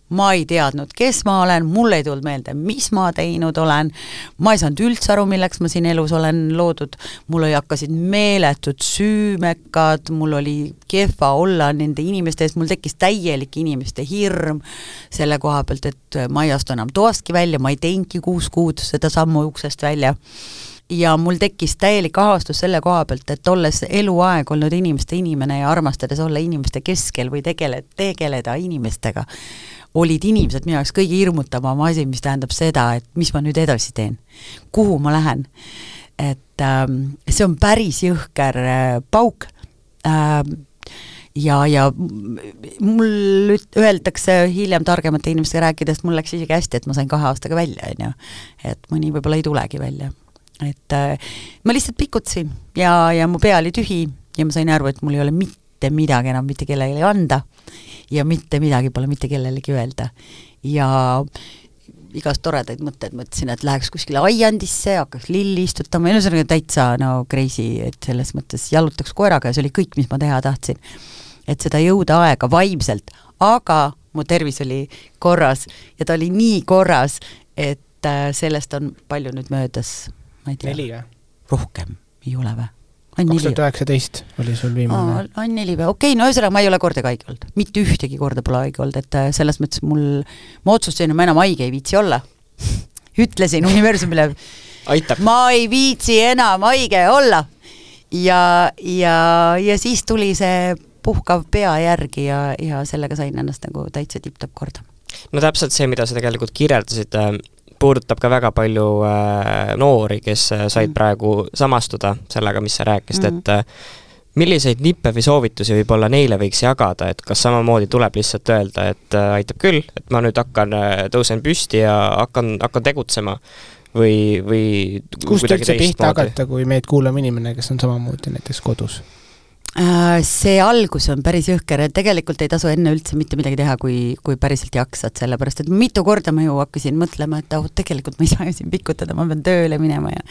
ma ei teadnud, kes ma olen, mul ei tulnud meelde, mis ma teinud olen, ma ei saanud üldse aru, milleks ma siin elus olen loodud, mul oli, hakkasid meeletud süümekad, mul oli kehva olla nende inimeste ees, mul tekkis täielik inimeste hirm selle koha pealt, et ma ei astu enam toastki välja, ma ei teinudki kuus kuud seda sammu uksest välja ja mul tekkis täielik ahastus selle koha pealt, et olles eluaeg olnud inimeste inimene ja armastades olla inimeste keskel või tegele, tegeleda inimestega, olid inimesed minu jaoks kõige hirmutavam asi, mis tähendab seda, et mis ma nüüd edasi teen. kuhu ma lähen. et ähm, see on päris jõhker äh, pauk ähm, ja, ja mul öeldakse hiljem targemate inimestega rääkides, mul läks isegi hästi, et ma sain kahe aastaga välja, on ju. et mõni võib-olla ei tulegi välja. Et äh, ma lihtsalt pikutasin ja, ja mu pea oli tühi ja ma sain aru, et mul ei ole mitte midagi enam mitte kellelegi anda ja mitte midagi pole mitte kellelegi öelda. ja igast toredaid mõtteid, mõtlesin, et läheks kuskile aiandisse, hakkaks lilli istutama ühesõnaga täitsa no crazy, et selles mõttes jalutaks koeraga ja see oli kõik, mis ma teha tahtsin. et seda jõuda aega vaimselt, aga mu tervis oli korras ja ta oli nii korras, et äh, sellest on palju nüüd möödas, ma ei tea. neli või? rohkem, ei ole või? kaks tuhat üheksateist oli sul viimane? on neli või, okei okay,, no ühesõnaga ma ei ole kordagi haige olnud, mitte ühtegi korda pole haige olnud, et äh, selles mõttes mul, ma otsustasin, et ma enam haige ei viitsi olla (laughs) ütlesin universumile, ma ei viitsi enam haige olla. ja, ja, ja siis tuli see puhkav pea järgi ja, ja sellega sain ennast nagu täitsa tipp-topp korda. no täpselt see, mida sa tegelikult kirjeldasid äh,, puudutab ka väga palju äh, noori, kes äh, said mm. praegu samastuda sellega, mis sa rääkisid mm, -hmm. et äh, milliseid nippe või soovitusi võib-olla neile võiks jagada, et kas samamoodi tuleb lihtsalt öelda, et äh, aitab küll, et ma nüüd hakkan tõusen püsti ja hakkan, hakkan tegutsema või, või kust üldse pihta hakata, kui meid kuulab inimene, kes on samamoodi näiteks kodus? Äh, see algus on päris jõhker, et tegelikult ei tasu enne üldse mitte midagi teha, kui, kui päriselt jaksad, sellepärast et mitu korda ma ju hakkasin mõtlema, et oh, tegelikult ma ei saa ju siin pikutada, ma pean tööle minema ja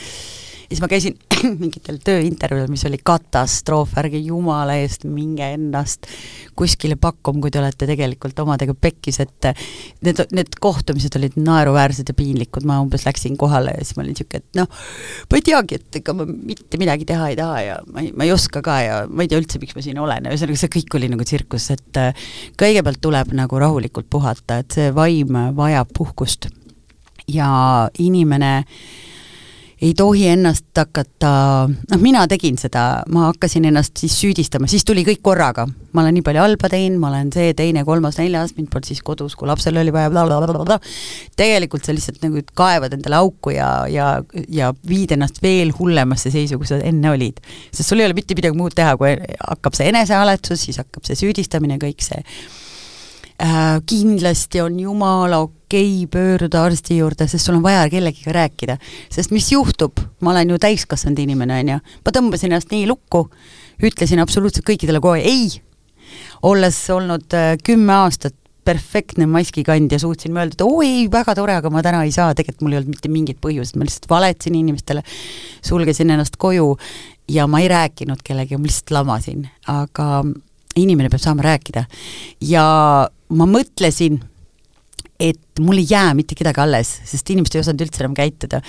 siis ma käisin (clears throat) mingitel tööintervjuudel, mis oli katastroof, ärge jumala eest minge ennast kuskile pakkuma, kui te olete tegelikult omadega pekkis, et need, need kohtumised olid naeruväärsed ja piinlikud, ma umbes läksin kohale ja siis ma olin niisugune, et noh, ma ei teagi, et ega ma mitte midagi teha ei taha ja ma ei, ma ei oska ka ja ma ei tea üldse, miks ma siin olen. Ja ühesõnaga see kõik oli nagu tsirkus, et kõigepealt tuleb nagu rahulikult puhata, et see vaim vajab puhkust. Ja inimene äh, ei tohi ennast hakata, noh, mina tegin seda, ma hakkasin ennast siis süüdistama, siis tuli kõik korraga. ma olen nii palju halba teinud, ma olen see, teine, kolmas, neljas, mind polnud siis kodus, kui lapsel oli vaja blablabla. tegelikult sa lihtsalt nagu kaevad endale auku ja, ja, ja viid ennast veel hullemasse seisu, kui sa enne olid. sest sul ei ole mitte midagi muud teha, kui hakkab see enesehaletsus, siis hakkab see süüdistamine, kõik see kindlasti on jumala okei okay pöörduda arsti juurde, sest sul on vaja kellegiga rääkida. sest mis juhtub, ma olen ju täiskasvanud inimene, on ju, ma tõmbasin ennast nii lukku, ütlesin absoluutselt kõikidele kohe ei, olles olnud äh, kümme aastat perfektne maskikandja, suutsin öelda, et oo ei, väga tore, aga ma täna ei saa, tegelikult mul ei olnud mitte mingit põhjust, ma lihtsalt valetasin inimestele, sulgesin ennast koju ja ma ei rääkinud kellegagi, ma lihtsalt lamasin, aga inimene peab saama rääkida. ja ma mõtlesin, et mul ei jää mitte kedagi alles, sest inimesed ei osanud üldse enam käituda.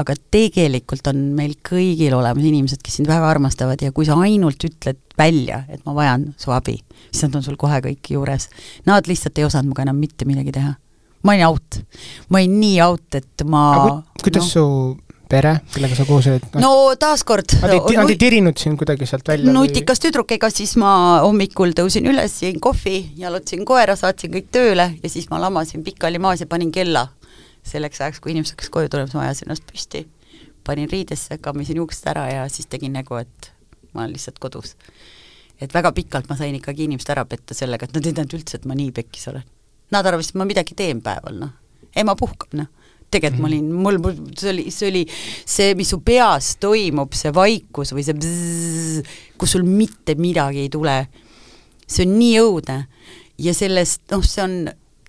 aga tegelikult on meil kõigil olemas inimesed, kes sind väga armastavad ja kui sa ainult ütled välja, et ma vajan su abi, siis nad on sul kohe kõik juures. Nad lihtsalt ei osanud minuga enam mitte midagi teha. ma olin out. ma olin nii out, et ma aga kuidas no, su pere, kellega sa koos olid no.? no taaskord Nad ei, nad ei tirinud sind kuidagi sealt välja? nutikas või... tüdruk, ega siis ma hommikul tõusin üles, jõin kohvi, jalutasin koera, saatsin kõik tööle ja siis ma lamasin pikali maas ja panin kella. selleks ajaks, kui inimesed hakkasid koju tulema, siis ma ajasin ennast püsti, panin riidesse, kammisin juuksed ära ja siis tegin nägu, et ma olen lihtsalt kodus. et väga pikalt ma sain ikkagi inimest ära petta sellega, et nad ei teadnud üldse, et ma nii pekkis olen. Nad arvasid, et ma midagi teen päeval, noh. ema puhkab, noh tegelikult ma olin, mul, see oli, see oli see, mis su peas toimub, see vaikus või see bzzz, kus sul mitte midagi ei tule. see on nii õudne. Ja sellest, noh, see on,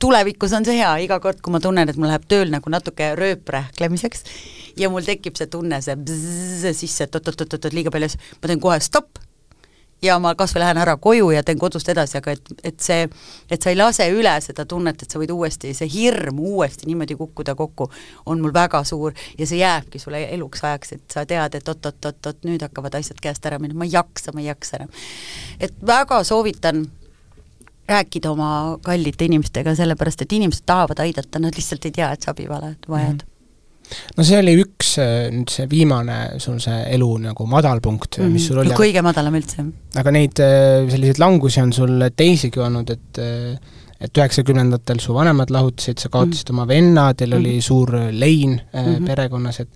tulevikus on see hea, iga kord, kui ma tunnen, et mul läheb tööl nagu natuke rööprähklemiseks ja mul tekib see tunne, see bzzz sisse, et oot-oot-oot, liiga palju, ma teen kohe stopp ja ma kas või lähen ära koju ja teen kodust edasi, aga et, et see, et sa ei lase üle seda tunnet, et sa võid uuesti, see hirm uuesti niimoodi kukkuda kokku, on mul väga suur ja see jääbki sulle eluks ajaks, et sa tead, et oot-oot-oot-oot, nüüd hakkavad asjad käest ära minema, ma ei jaksa, ma ei jaksa enam. et väga soovitan rääkida oma kallite inimestega, sellepärast et inimesed tahavad aidata, nad lihtsalt ei tea, et sa abi vajad mm. -hmm no see oli üks äh, nüüd see viimane sul see elu nagu madalpunkt mm, -hmm. mis sul oli. kõige madalam üldse. aga neid äh, selliseid langusi on sul teisigi olnud, et äh, et üheksakümnendatel su vanemad lahutasid, sa kaotasid mm -hmm. oma venna, teil mm -hmm. oli suur lein mm -hmm. perekonnas, et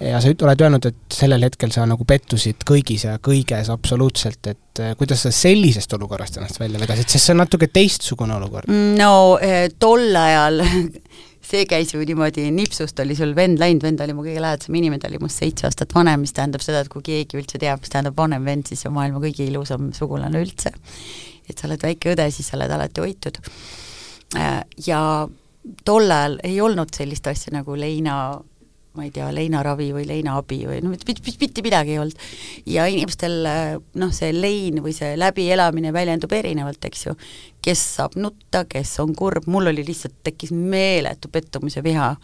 ja sa oled öelnud, et sellel hetkel sa nagu pettusid kõigis ja kõiges absoluutselt, et kuidas sa sellisest olukorrast ennast välja vedasid, sest see on natuke teistsugune olukord? no tol ajal (laughs) see käis ju niimoodi nipsust, oli sul vend läinud, vend oli mu kõige lähedasem inimene, ta oli must seitse aastat vanem, mis tähendab seda, et kui keegi üldse teab, mis tähendab vanem vend, siis see on maailma kõige ilusam sugulane üldse. et sa oled väike õde, siis sa oled alati hoitud. Äh, ja tol ajal ei olnud sellist asja nagu leina ma ei tea, leinaravi või leinaabi või noh, mitte midagi ei olnud. ja inimestel noh, see lein või see läbielamine väljendub erinevalt, eks ju. kes saab nutta, kes on kurb, mul oli lihtsalt, tekkis meeletu pettumus ja viha.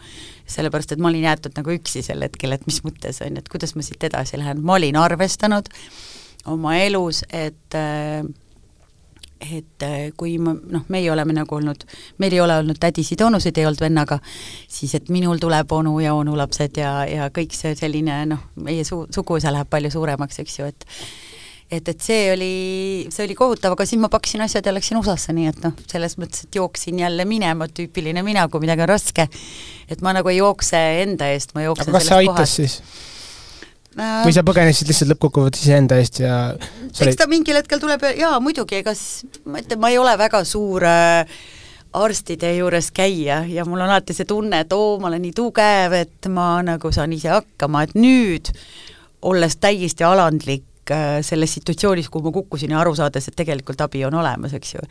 sellepärast, et ma olin jäetud nagu üksi sel hetkel, et mis mõttes on ju, et kuidas ma siit edasi lähen, ma olin arvestanud oma elus, et äh, et äh, kui ma, noh, meie oleme nagu olnud, meil ei ole olnud tädisid, onusid ei olnud vennaga, siis et minul tuleb onu ja onulapsed ja, ja kõik see selline noh, meie su-, suguvõsa läheb palju suuremaks, eks ju, et et, et see oli, see oli kohutav, aga siis ma pakkisin asjad ja läksin USA-sse, nii et noh, selles mõttes, et jooksin jälle minema, tüüpiline mina, kui midagi on raske. et ma nagu ei jookse enda eest, ma jooksen aga kas see aitas kohast. siis? Äh, või sa põgenesid lihtsalt lõppkokkuvõttes iseenda eest ja eks ta mingil hetkel tuleb, jaa muidugi, ega siis ma ütlen, ma ei ole väga suur äh, arstide juures käia ja mul on alati see tunne, et oo, ma olen nii tugev, et ma nagu saan ise hakkama, et nüüd, olles täiesti alandlik äh, selles situatsioonis, kuhu ma kukkusin ja aru saades, et tegelikult abi on olemas, eks ju.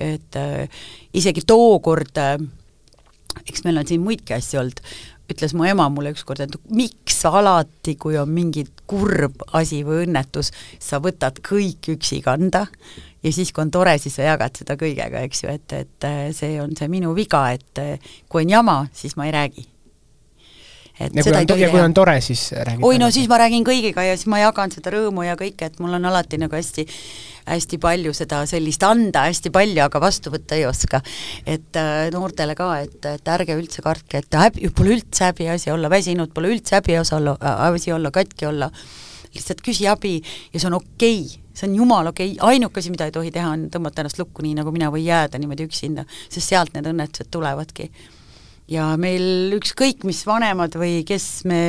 et äh, isegi tookord äh, eks meil on siin muidki asju olnud, ütles mu ema mulle ükskord, et miks alati, kui on mingi kurb asi või õnnetus, sa võtad kõik üksi kanda ja siis, kui on tore, siis sa jagad seda kõigega, eks ju, et, et see on see minu viga, et kui on jama, siis ma ei räägi et ja seda ei tohi ja kui on tore, siis räägid oi no siis ma räägin kõigiga ja siis ma jagan seda rõõmu ja kõike, et mul on alati nagu hästi hästi palju seda sellist anda hästi palju, aga vastu võtta ei oska. et äh, noortele ka, et, et ärge üldse kartke, et häbi, pole üldse häbiasi olla väsinud, pole üldse häbiasi olla äh,, asi olla, katki olla, lihtsalt küsi abi ja see on okei. Okay see on jumala okei. Okay., ainuke asi, mida ei tohi teha, on tõmmata ennast lukku nii, nagu mina, või jääda niimoodi üksinda, sest sealt need õnnetused tulevadki ja meil ükskõik mis vanemad või kes me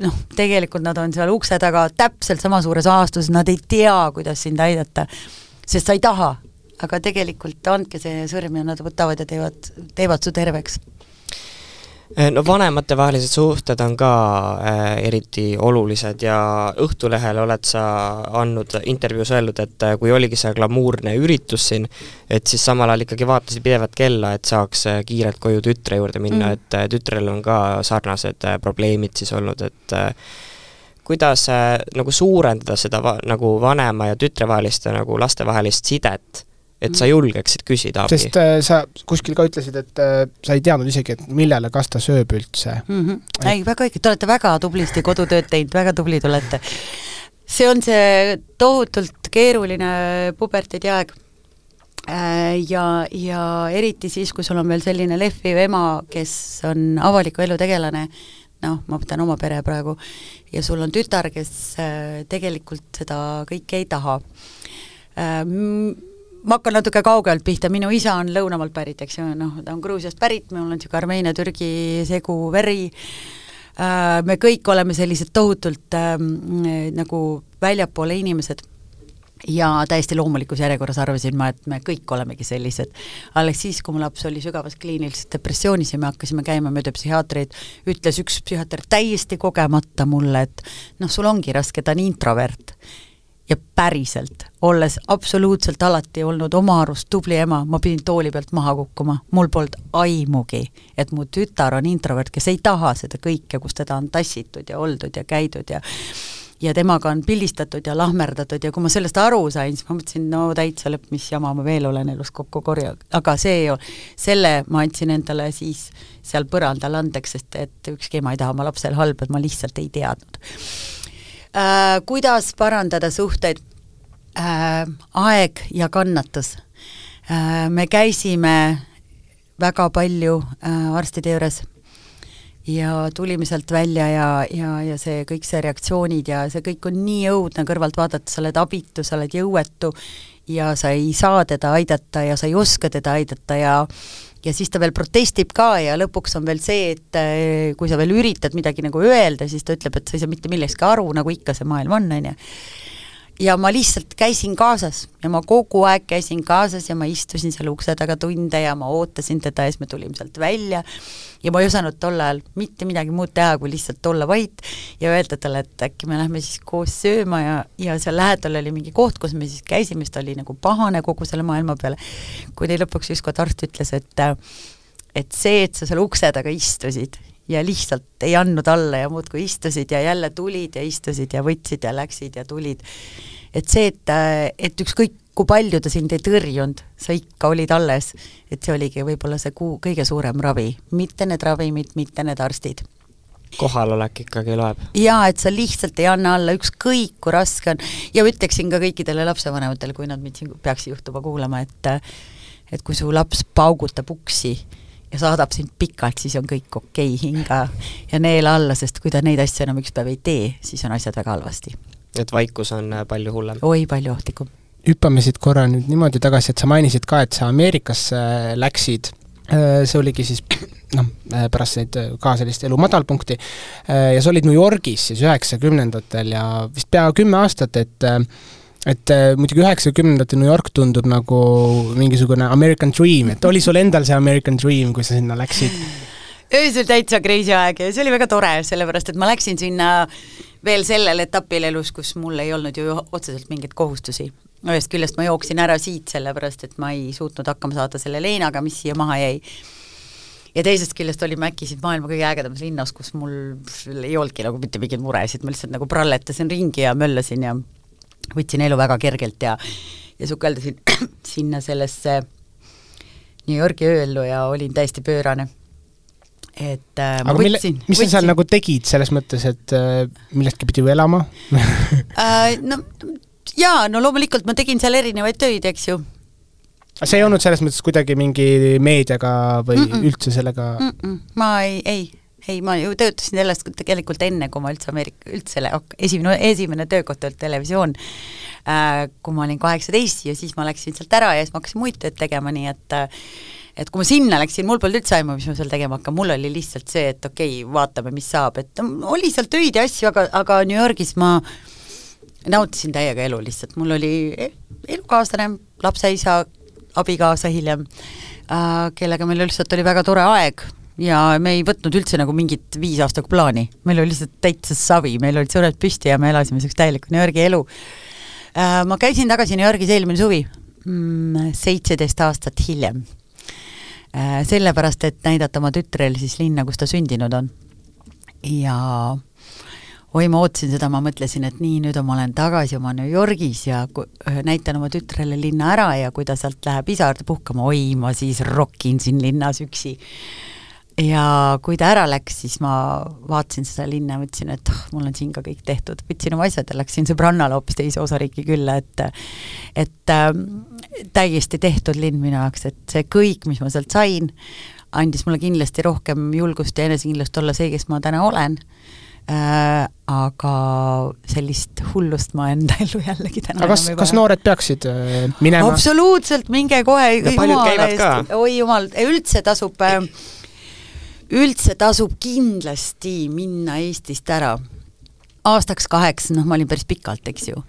noh, tegelikult nad on seal ukse taga täpselt sama suures ahastuses, nad ei tea, kuidas sind aidata, sest sa ei taha, aga tegelikult andke see sõrm ja nad võtavad ja teevad, teevad su terveks no vanematevahelised suhted on ka äh, eriti olulised ja Õhtulehele oled sa andnud intervjuus öelnud, et äh, kui oligi see glamuurne üritus siin, et siis samal ajal ikkagi vaatasid pidevalt kella, et saaks äh, kiirelt koju tütre juurde minna mm., et äh, tütrel on ka sarnased äh, probleemid siis olnud, et äh, kuidas äh, nagu suurendada seda va-, nagu vanema ja tütre vahelist ja nagu lastevahelist sidet et sa julgeksid küsida abi. sest äh, sa kuskil ka ütlesid, et äh, sa ei teadnud isegi, et millele, kas ta sööb üldse mm. -hmm. ei, väga õige, te olete väga tublisti kodutööd teinud, väga tublid olete. see on see tohutult keeruline puberteediaeg äh, ja, ja eriti siis, kui sul on veel selline lehviv ema, kes on avaliku elu tegelane, noh, ma võtan oma pere praegu, ja sul on tütar, kes äh, tegelikult seda kõike ei taha äh, ma hakkan natuke kaugelt pihta, minu isa on lõunamaalt pärit, eks ju, noh, ta on Gruusiast pärit, mul on niisugune Armeenia-Türgi segu veri. Äh,, me kõik oleme sellised tohutult äh, nagu väljapoole inimesed. Ja täiesti loomulikus järjekorras arvasin ma, et me kõik olemegi sellised. alles siis, kui mu laps oli sügavas kliinilises depressioonis ja me hakkasime käima mööda psühhiaatreid, ütles üks psühhiaater täiesti kogemata mulle, et noh, sul ongi raske, ta on introvert ja päriselt, olles absoluutselt alati olnud oma arust tubli ema, ma pidin tooli pealt maha kukkuma, mul polnud aimugi, et mu tütar on introvert, kes ei taha seda kõike, kus teda on tassitud ja oldud ja käidud ja ja temaga on pildistatud ja lahmerdatud ja kui ma sellest aru sain, siis ma mõtlesin, no täitsa lõpp, mis jama ma veel olen elus kokku korjanud, aga see selle ma andsin endale siis seal põrandal andeks, sest et ükski ema ei taha oma lapsel halba, ma lihtsalt ei teadnud äh,. Kuidas parandada suhteid äh,? aeg ja kannatus äh,. me käisime väga palju äh, arstide juures ja tulime sealt välja ja, ja, ja see kõik see reaktsioonid ja see kõik on nii õudne kõrvalt vaadata, sa oled abitu, sa oled jõuetu ja sa ei saa teda aidata ja sa ei oska teda aidata ja ja siis ta veel protestib ka ja lõpuks on veel see, et eh, kui sa veel üritad midagi nagu öelda, siis ta ütleb, et sa ei saa mitte millestki aru, nagu ikka see maailm on, on ju ja ma lihtsalt käisin kaasas ja ma kogu aeg käisin kaasas ja ma istusin seal ukse taga tunde ja ma ootasin teda ja siis me tulime sealt välja. Ja ma ei osanud tol ajal mitte midagi muud teha, kui lihtsalt olla vait ja öelda talle, et äkki me lähme siis koos sööma ja, ja seal lähedal oli mingi koht, kus me siis käisime, siis ta oli nagu pahane kogu selle maailma peale, kuni lõpuks ükskord arst ütles, et et see, et sa seal ukse taga istusid ja lihtsalt ei andnud alla ja muudkui istusid ja jälle tulid ja istusid ja võtsid ja läksid ja tulid. et see, et, et ükskõik kui palju ta sind ei tõrjunud, sa ikka olid alles, et see oligi võib-olla see kuu kõige suurem ravi, mitte need ravimid, mitte need arstid kohalolek ikkagi loeb. jaa, et sa lihtsalt ei anna alla, ükskõik kui raske on, ja ütleksin ka kõikidele lapsevanematele, kui nad mind siin peaks juhtuma kuulama, et et kui su laps paugutab uksi, ja saadab sind pikalt, siis on kõik okei okay,, hinga ja neela alla, sest kui ta neid asju enam üks päev ei tee, siis on asjad väga halvasti. et vaikus on äh, palju hullem? oi, palju ohtlikum. hüppame siit korra nüüd niimoodi tagasi, et sa mainisid ka, et sa Ameerikasse äh, läksid, äh, see oligi siis noh, pärast neid ka sellist elu madalpunkti, ja sa olid New Yorgis siis üheksakümnendatel ja vist pea kümme aastat, et et äh, muidugi üheksakümnendate New York tundub nagu mingisugune American Dream, et oli sul endal see American Dream, kui sa sinna läksid? öösel täitsa crazy aeg ja see oli väga tore, sellepärast et ma läksin sinna veel sellel etapil elus, kus mul ei olnud ju otseselt mingeid kohustusi. ühest küljest ma jooksin ära siit, sellepärast et ma ei suutnud hakkama saada selle leinaga, mis siia maha jäi ja teisest küljest olime äkki siin maailma kõige ägedamas linnas, kus mul ei olnudki nagu mitte mingeid muresid, ma lihtsalt nagu pralletasin ringi ja möllasin ja võtsin elu väga kergelt ja ja sukeldasin (clears throat) sinna sellesse New Yorgi ööellu ja olin täiesti pöörane. et äh, aga mille, mis võtsin. sa seal nagu tegid, selles mõttes, et äh, millestki pidi ju elama (laughs) äh, no jaa, no loomulikult ma tegin seal erinevaid töid, eks ju, see ei olnud selles mõttes kuidagi mingi meediaga või mm -mm. üldse sellega mm? -mm. ma ei, ei, ei, ma ju töötasin sellest tegelikult enne, kui ma üldse Ameerika, üldse esimene, esimene töökoht oli televisioon äh,, kui ma olin kaheksateist ja siis ma läksin sealt ära ja siis ma hakkasin muid tööd tegema, nii et et kui ma sinna läksin, mul polnud üldse aimu, mis ma seal tegema hakkan, mul oli lihtsalt see, et okei okay,, vaatame, mis saab, et oli seal töid ja asju, aga, aga New Yorgis ma nautisin täiega elu lihtsalt, mul oli e-, elukaaslane, lapse isa, abikaasa hiljem äh,, kellega meil lihtsalt oli väga tore aeg ja me ei võtnud üldse nagu mingit viis aastaga plaani, meil oli lihtsalt täitsa savi, meil olid sõrmed püsti ja me elasime niisugust täielikku New Yorgi elu äh,. Ma käisin tagasi New Yorgis eelmine suvi mm,, seitseteist aastat hiljem äh,. Sellepärast, et näidata oma tütrele siis linna, kus ta sündinud on. ja oi, ma ootasin seda, ma mõtlesin, et nii, nüüd ma olen tagasi oma New Yorgis ja näitan oma tütrele linna ära ja kui ta sealt läheb isa juurde puhkama, oi, ma siis rokin siin linnas üksi. Ja kui ta ära läks, siis ma vaatasin seda linna ja mõtlesin, et oh, mul on siin ka kõik tehtud, võtsin oma asjad ja läksin sõbrannale hoopis teise osariiki külla, et et äh, täiesti tehtud linn minu jaoks, et see kõik, mis ma sealt sain, andis mulle kindlasti rohkem julgust ja enesekindlust olla see, kes ma täna olen. Äh, aga sellist hullust ma enda (laughs) ellu jällegi täna aga kas, kas noored peaksid äh, minema? absoluutselt, minge kohe, jumala eest, oi jumal, üldse tasub äh,, üldse tasub kindlasti minna Eestist ära aastaks kaheks, noh, ma olin päris pikalt, eks ju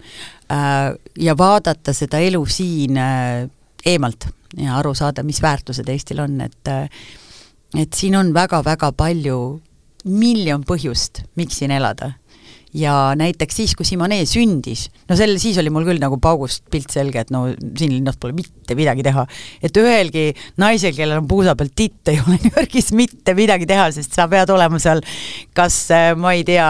äh,, ja vaadata seda elu siin äh, eemalt ja aru saada, mis väärtused Eestil on, et äh, et siin on väga-väga palju miljon põhjust, miks siin elada. Ja näiteks siis, kui Simone sündis, no sel, siis oli mul küll nagu paugust pilt selge, et no siin linnas pole mitte midagi teha. et ühelgi naisel, kellel on puusa peal titt, ei ole (laughs) New Yorgis mitte midagi teha, sest sa pead olema seal kas äh, ma ei tea,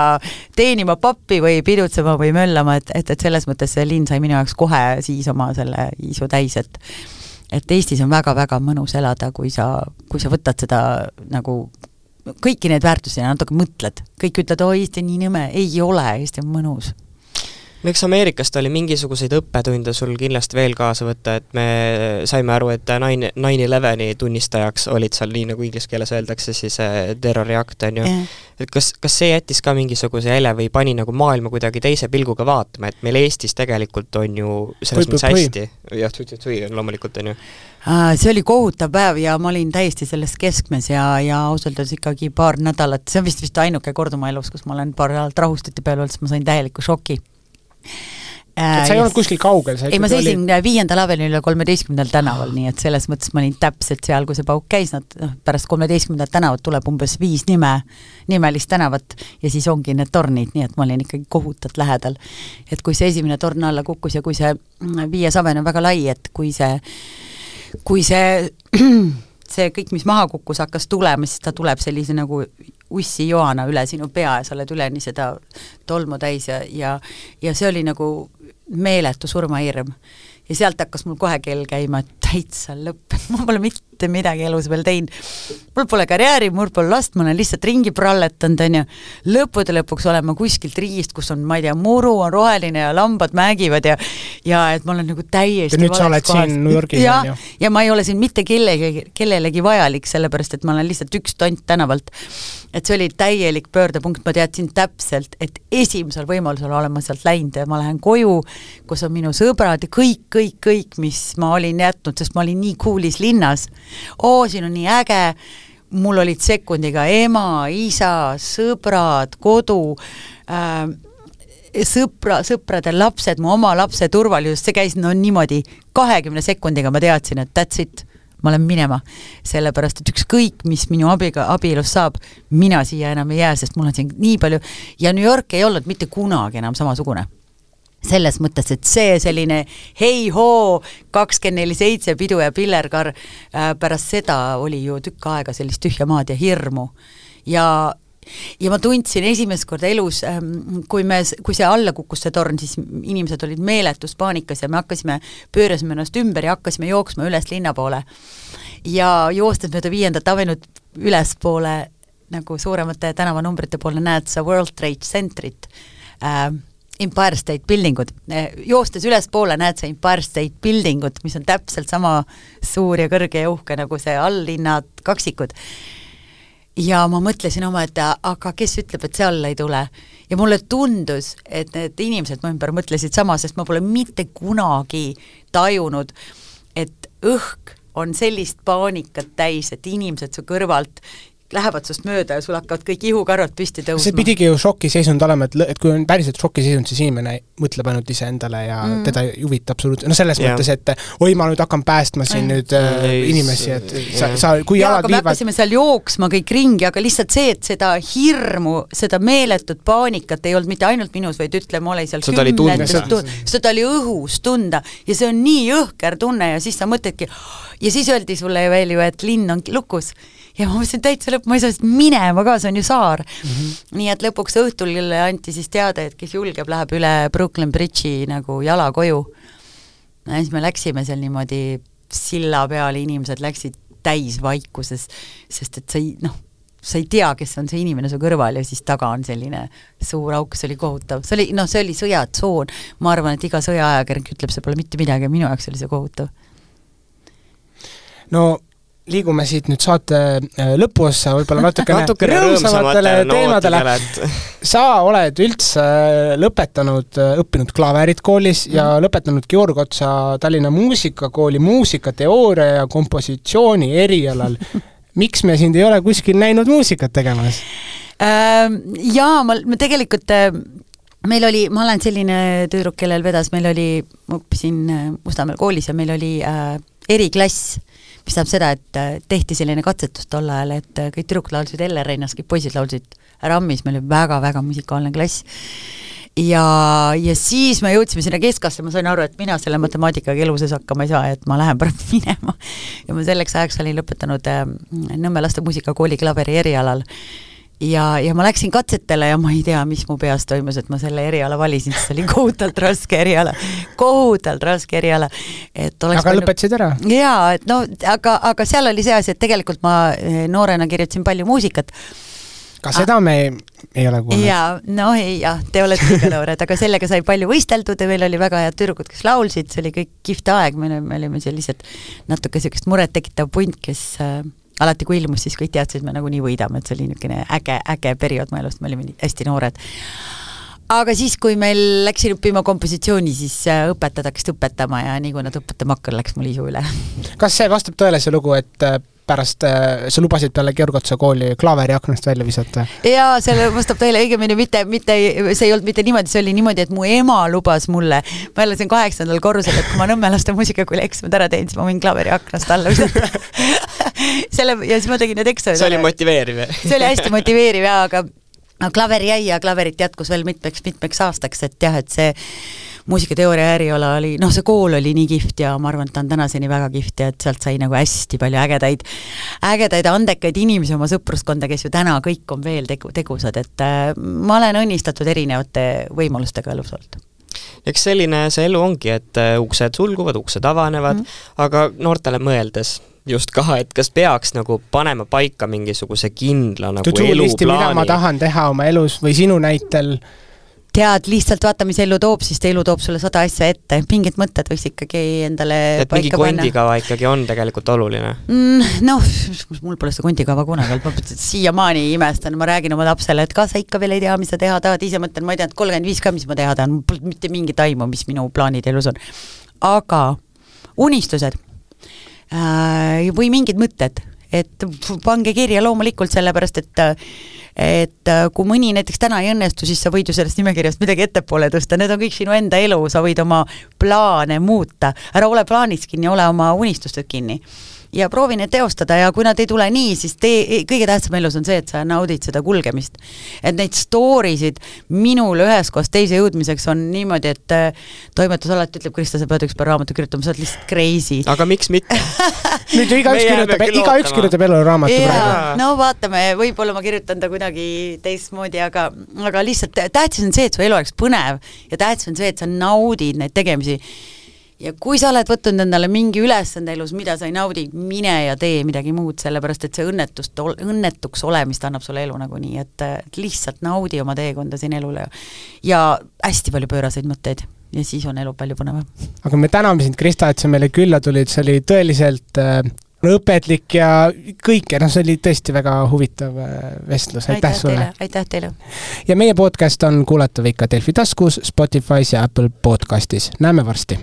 teenima pappi või pidutsema või möllama, et, et, et selles mõttes see linn sai minu jaoks kohe siis oma selle isu täis, et et Eestis on väga-väga mõnus elada, kui sa, kui sa võtad seda nagu kõiki neid väärtusi ja natuke mõtled, kõik ütlevad, oi, Eesti on nii nõme, ei ole, Eesti on mõnus. No eks Ameerikast oli mingisuguseid õppetunde sul kindlasti veel kaasa võtta, et me saime aru, et nine, nine eleveni tunnistajaks olid seal, nii nagu inglise keeles öeldakse, siis äh, terroriakt, on ju? Yeah.. et kas, kas see jättis ka mingisuguse jälje või pani nagu maailma kuidagi teise pilguga vaatama, et meil Eestis tegelikult on ju selles mõttes hästi, jah, on loomulikult, on ju see oli kohutav päev ja ma olin täiesti selles keskmes ja, ja ausalt öeldes ikkagi paar nädalat, see on vist, vist ainuke kord oma elus, kus ma olen paar nädalat rahustati peal olnud, sest ma sain täieliku šoki et sa ei olnud kuskil kaugel? ei, ma seisin oli... viiendal avenüül ja kolmeteistkümnendal tänaval, nii et selles mõttes ma olin täpselt seal, kui see pauk käis, nad noh, pärast kolmeteistkümnendat tänavat tuleb umbes viis nime, nimelist tänavat ja siis ongi need tornid, nii et ma olin ikkagi kohutavalt lähedal. et kui see esimene torn alla kukkus ja kui see viies aven on väga lai, et kui see, kui see (clears throat) see kõik, mis maha kukkus, hakkas tulema, siis ta tuleb sellise nagu ussijoana üle sinu pea ja sa oled üleni seda tolmu täis ja, ja ja see oli nagu meeletu surmahirm. ja sealt hakkas mul kohe kell käima, et täitsa lõpp, (laughs) ma pole mitte midagi elus veel teinud. mul pole karjääri, mul pole last, ma olen lihtsalt ringi pralletanud, on ju. lõppude lõpuks olen ma kuskilt riigist, kus on, ma ei tea, muru on roheline ja lambad määgivad ja ja et ma olen nagu täiesti ja nüüd sa oled kohas. siin New Yorgis, on ju? ja ma ei ole siin mitte kellegi, kellelegi vajalik, sellepärast et ma olen lihtsalt üks tont tänavalt et see oli täielik pöördepunkt, ma teadsin täpselt, et esimesel võimalusel olen ma sealt läinud ja ma lähen koju, kus on minu sõbrad ja kõik, kõik, kõik, mis ma olin jätnud, sest ma olin nii cool'is linnas. Oo, siin on nii äge, mul olid sekundiga ema, isa, sõbrad, kodu äh,, sõpra, sõprade lapsed, mu oma lapse turvalisus, see käis no niimoodi, kahekümne sekundiga ma teadsin, et that's it ma lähen minema. sellepärast, et ükskõik, mis minu abiga, abielus saab, mina siia enam ei jää, sest mul on siin nii palju. Ja New York ei olnud mitte kunagi enam samasugune selles mõttes, et see selline hei-hoo, kakskümmend neli seitse pidu ja pillerkarr äh,, pärast seda oli ju tükk aega sellist tühja maad ja hirmu. ja, ja ma tundsin esimest korda elus, ähm, kui me, kui see alla kukkus, see torn, siis inimesed olid meeletus paanikas ja me hakkasime, pöörasime ennast ümber ja hakkasime jooksma üles linna poole. ja joostes mööda Viiendat Avenued ülespoole nagu suuremate tänavanumbrite poole näed sa World Trade Centerit äh,, Empire State Building ud, joostes ülespoole näed sa Empire State Building ut, mis on täpselt sama suur ja kõrge ja uhke nagu see alllinna kaksikud. ja ma mõtlesin oma, et aga kes ütleb, et see alla ei tule. ja mulle tundus, et need inimesed mu ümber mõtlesid sama, sest ma pole mitte kunagi tajunud, et õhk on sellist paanikat täis, et inimesed su kõrvalt lähevad sinust mööda ja sul hakkavad kõik ihukarvad püsti tõusma. see pidigi ju šokiseisund olema, et, et kui on päriselt šokiseisund, siis inimene mõtleb ainult iseendale ja mm. teda ei huvita absoluutselt, no selles yeah. mõttes, et oi, ma nüüd hakkan päästma siin mm. nüüd äh, inimesi, et sa, sa, kui jaa, jalad viivad... hakkasime seal jooksma kõik ringi, aga lihtsalt see, et seda hirmu, seda meeletut paanikat ei olnud mitte ainult minus, vaid ütleme, oli seal seda kümnetes, seda oli õhus tunda ja see on nii jõhker tunne ja siis sa mõtledki, ja siis öeldi sulle veel ju, et linn on lukus ja ma mõtlesin täitsa lõpp, ma ei saa siit minema ka, see on ju saar mm. -hmm. nii et lõpuks õhtul anti siis teade, et kes julgeb, läheb üle Brooklyn Bridge'i nagu jala koju. ja siis me läksime seal niimoodi silla peal, inimesed läksid täisvaikuses, sest et sa ei noh, sa ei tea, kes on see inimene su kõrval ja siis taga on selline suur auk, see oli kohutav, see oli, noh, see oli sõjatsoon, ma arvan, et iga sõjaajakirjanik ütleb, see pole mitte midagi, minu jaoks oli see kohutav. no liigume siit nüüd saate äh, lõpuossa võib-olla natukene, (laughs) natukene rõõmsamatele teemadele. Et... sa oled üldse äh, lõpetanud, äh, õppinud klaverit koolis mm. ja lõpetanud Georg Otsa Tallinna Muusikakooli muusikateooria ja kompositsiooni erialal (laughs) miks me sind ei ole kuskil näinud muusikat tegemas? Ähm, jaa, ma, ma tegelikult meil oli, ma olen selline tüdruk, kellel vedas, meil oli, ma õppisin Mustamäel koolis ja meil oli äh, eriklass mis tähendab seda, et äh, tehti selline katsetus tol ajal, et äh, kõik tüdrukud laulsid Elle Reinas, kõik poisid laulsid RAM-is, meil oli väga-väga musikaalne klass ja, ja siis me jõudsime sinna keskasse, ma sain aru, et mina selle matemaatikaga elu sees hakkama ei saa, et ma lähen pärast (laughs) minema. ja ma selleks ajaks olin lõpetanud äh, Nõmme laste muusikakooli klaveri erialal ja, ja ma läksin katsetele ja ma ei tea, mis mu peas toimus, et ma selle eriala valisin, sest see oli kohutavalt raske eriala, kohutavalt raske eriala. et oleks aga palju... lõpetasid ära? jaa, et no aga, aga seal oli see asi, et tegelikult ma eh, noorena kirjutasin palju muusikat ka seda me ei, ei ole kuulnud. jaa, no ei jah, te olete ikka noored, aga sellega sai palju võisteldud ja meil oli väga head tüdrukud, kes laulsid, see oli kõik kihvt aeg, me olime, me olime sellised natuke niisugust murettekitav punt, kes äh, alati kui ilmus, siis kõik teadsid, et me nagunii võidame, et see oli niisugune äge, äge periood mu elust, me olime hästi noored. aga siis, kui meil läksin õppima kompositsiooni, siis äh, õpetajad hakkasid õpetama ja nii kui nad õpetama hakkasid, läks mul isu üle. kas see vastab tõele, see lugu, et äh, pärast äh, sa lubasid peale Georg Otsa kooli klaveri aknast välja visata? jaa, selle vastab tõele, õigemini mitte, mitte, see ei olnud mitte niimoodi, see oli niimoodi, et mu ema lubas mulle, ma elasin kaheksandal korrusel, et kui ma Nõmme laste muusikakooli eksamid ära teen, siis ma võin klaveri aknast alla visata. (laughs) Selle, ja siis ma tegin need eksamid see oli motiveeriv see oli hästi motiveeriv jaa, aga aga klaver jäi ja klaverit jätkus veel mitmeks-mitmeks aastaks, et jah, et see muusikateooria äriala oli, noh, see kool oli nii kihvt ja ma arvan, et ta on tänaseni väga kihvt ja et sealt sai nagu hästi palju ägedaid, ägedaid andekaid inimesi oma sõpruskonda, kes ju täna kõik on veel tegu, tegusad, et äh, ma olen õnnistatud erinevate võimalustega elus olnud eks selline see elu ongi, et äh, uksed sulguvad, uksed avanevad mm, -hmm. aga noortele mõeldes just ka, et kas peaks nagu panema paika mingisuguse kindla nagu eluplaani? mida ma tahan teha oma elus või sinu näitel äh, tead lihtsalt vaata, mis elu toob, siis elu toob sulle sada asja ette, mingid mõtted võiks ikkagi endale et mingi kondikava ikkagi on tegelikult oluline? Mm,? Noh, mul pole seda kondikava kunagi olnud, ma siiamaani imestan, ma räägin oma lapsele, et kas sa ikka veel ei tea, mis sa teha tahad, ise mõtlen, ma ei tea, et kolmkümmend viis ka, mis ma teha tahan, mul pole mitte mingit aimu, mis minu plaanid elus on. aga unistused äh, või mingid mõtted, et pange kirja loomulikult, sellepärast et et äh, kui mõni näiteks täna ei õnnestu, siis sa võid ju sellest nimekirjast midagi ettepoole tõsta, need on kõik sinu enda elu, sa võid oma plaane muuta, ära ole plaanis kinni, ole oma unistustes kinni ja proovi neid teostada ja kui nad ei tule nii, siis tee, kõige tähtsam elus on see, et sa naudid seda kulgemist. et neid story sid minul üheskoos teise jõudmiseks on niimoodi, et äh, toimetus alati ütleb, Krista, sa pead ükspäev raamatu kirjutama, sa oled lihtsalt crazy. aga miks mitte (laughs) nüüd ju igaüks kirjutab, igaüks kirjutab eluraamatu praegu. no vaatame, võib-olla ma kirjutan ta kuidagi teistmoodi, aga, aga lihtsalt tähtis on see, et su elu oleks põnev ja tähtis on see, et sa naudid neid tegemisi. Ja kui sa oled võtnud endale mingi ülesande elus, mida sa ei naudi, mine ja tee midagi muud, sellepärast et see õnnetust, õnnetuks olemist annab sulle elu nagunii, et et lihtsalt naudi oma teekonda siin elule ja hästi palju pööraseid mõtteid ja siis on elu palju põnevam. aga me täname sind, Krista, et sa meile külla tulid, see oli tõeliselt äh, õpetlik ja kõike, noh, see oli tõesti väga huvitav äh, vestlus, aitäh sulle! aitäh teile! ja meie podcast on kuulatav ikka Delfi taskus, Spotify's ja Apple podcastis, näeme varsti!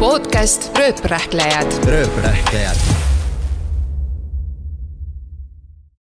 podcast Rööprähklejad rööprähklejad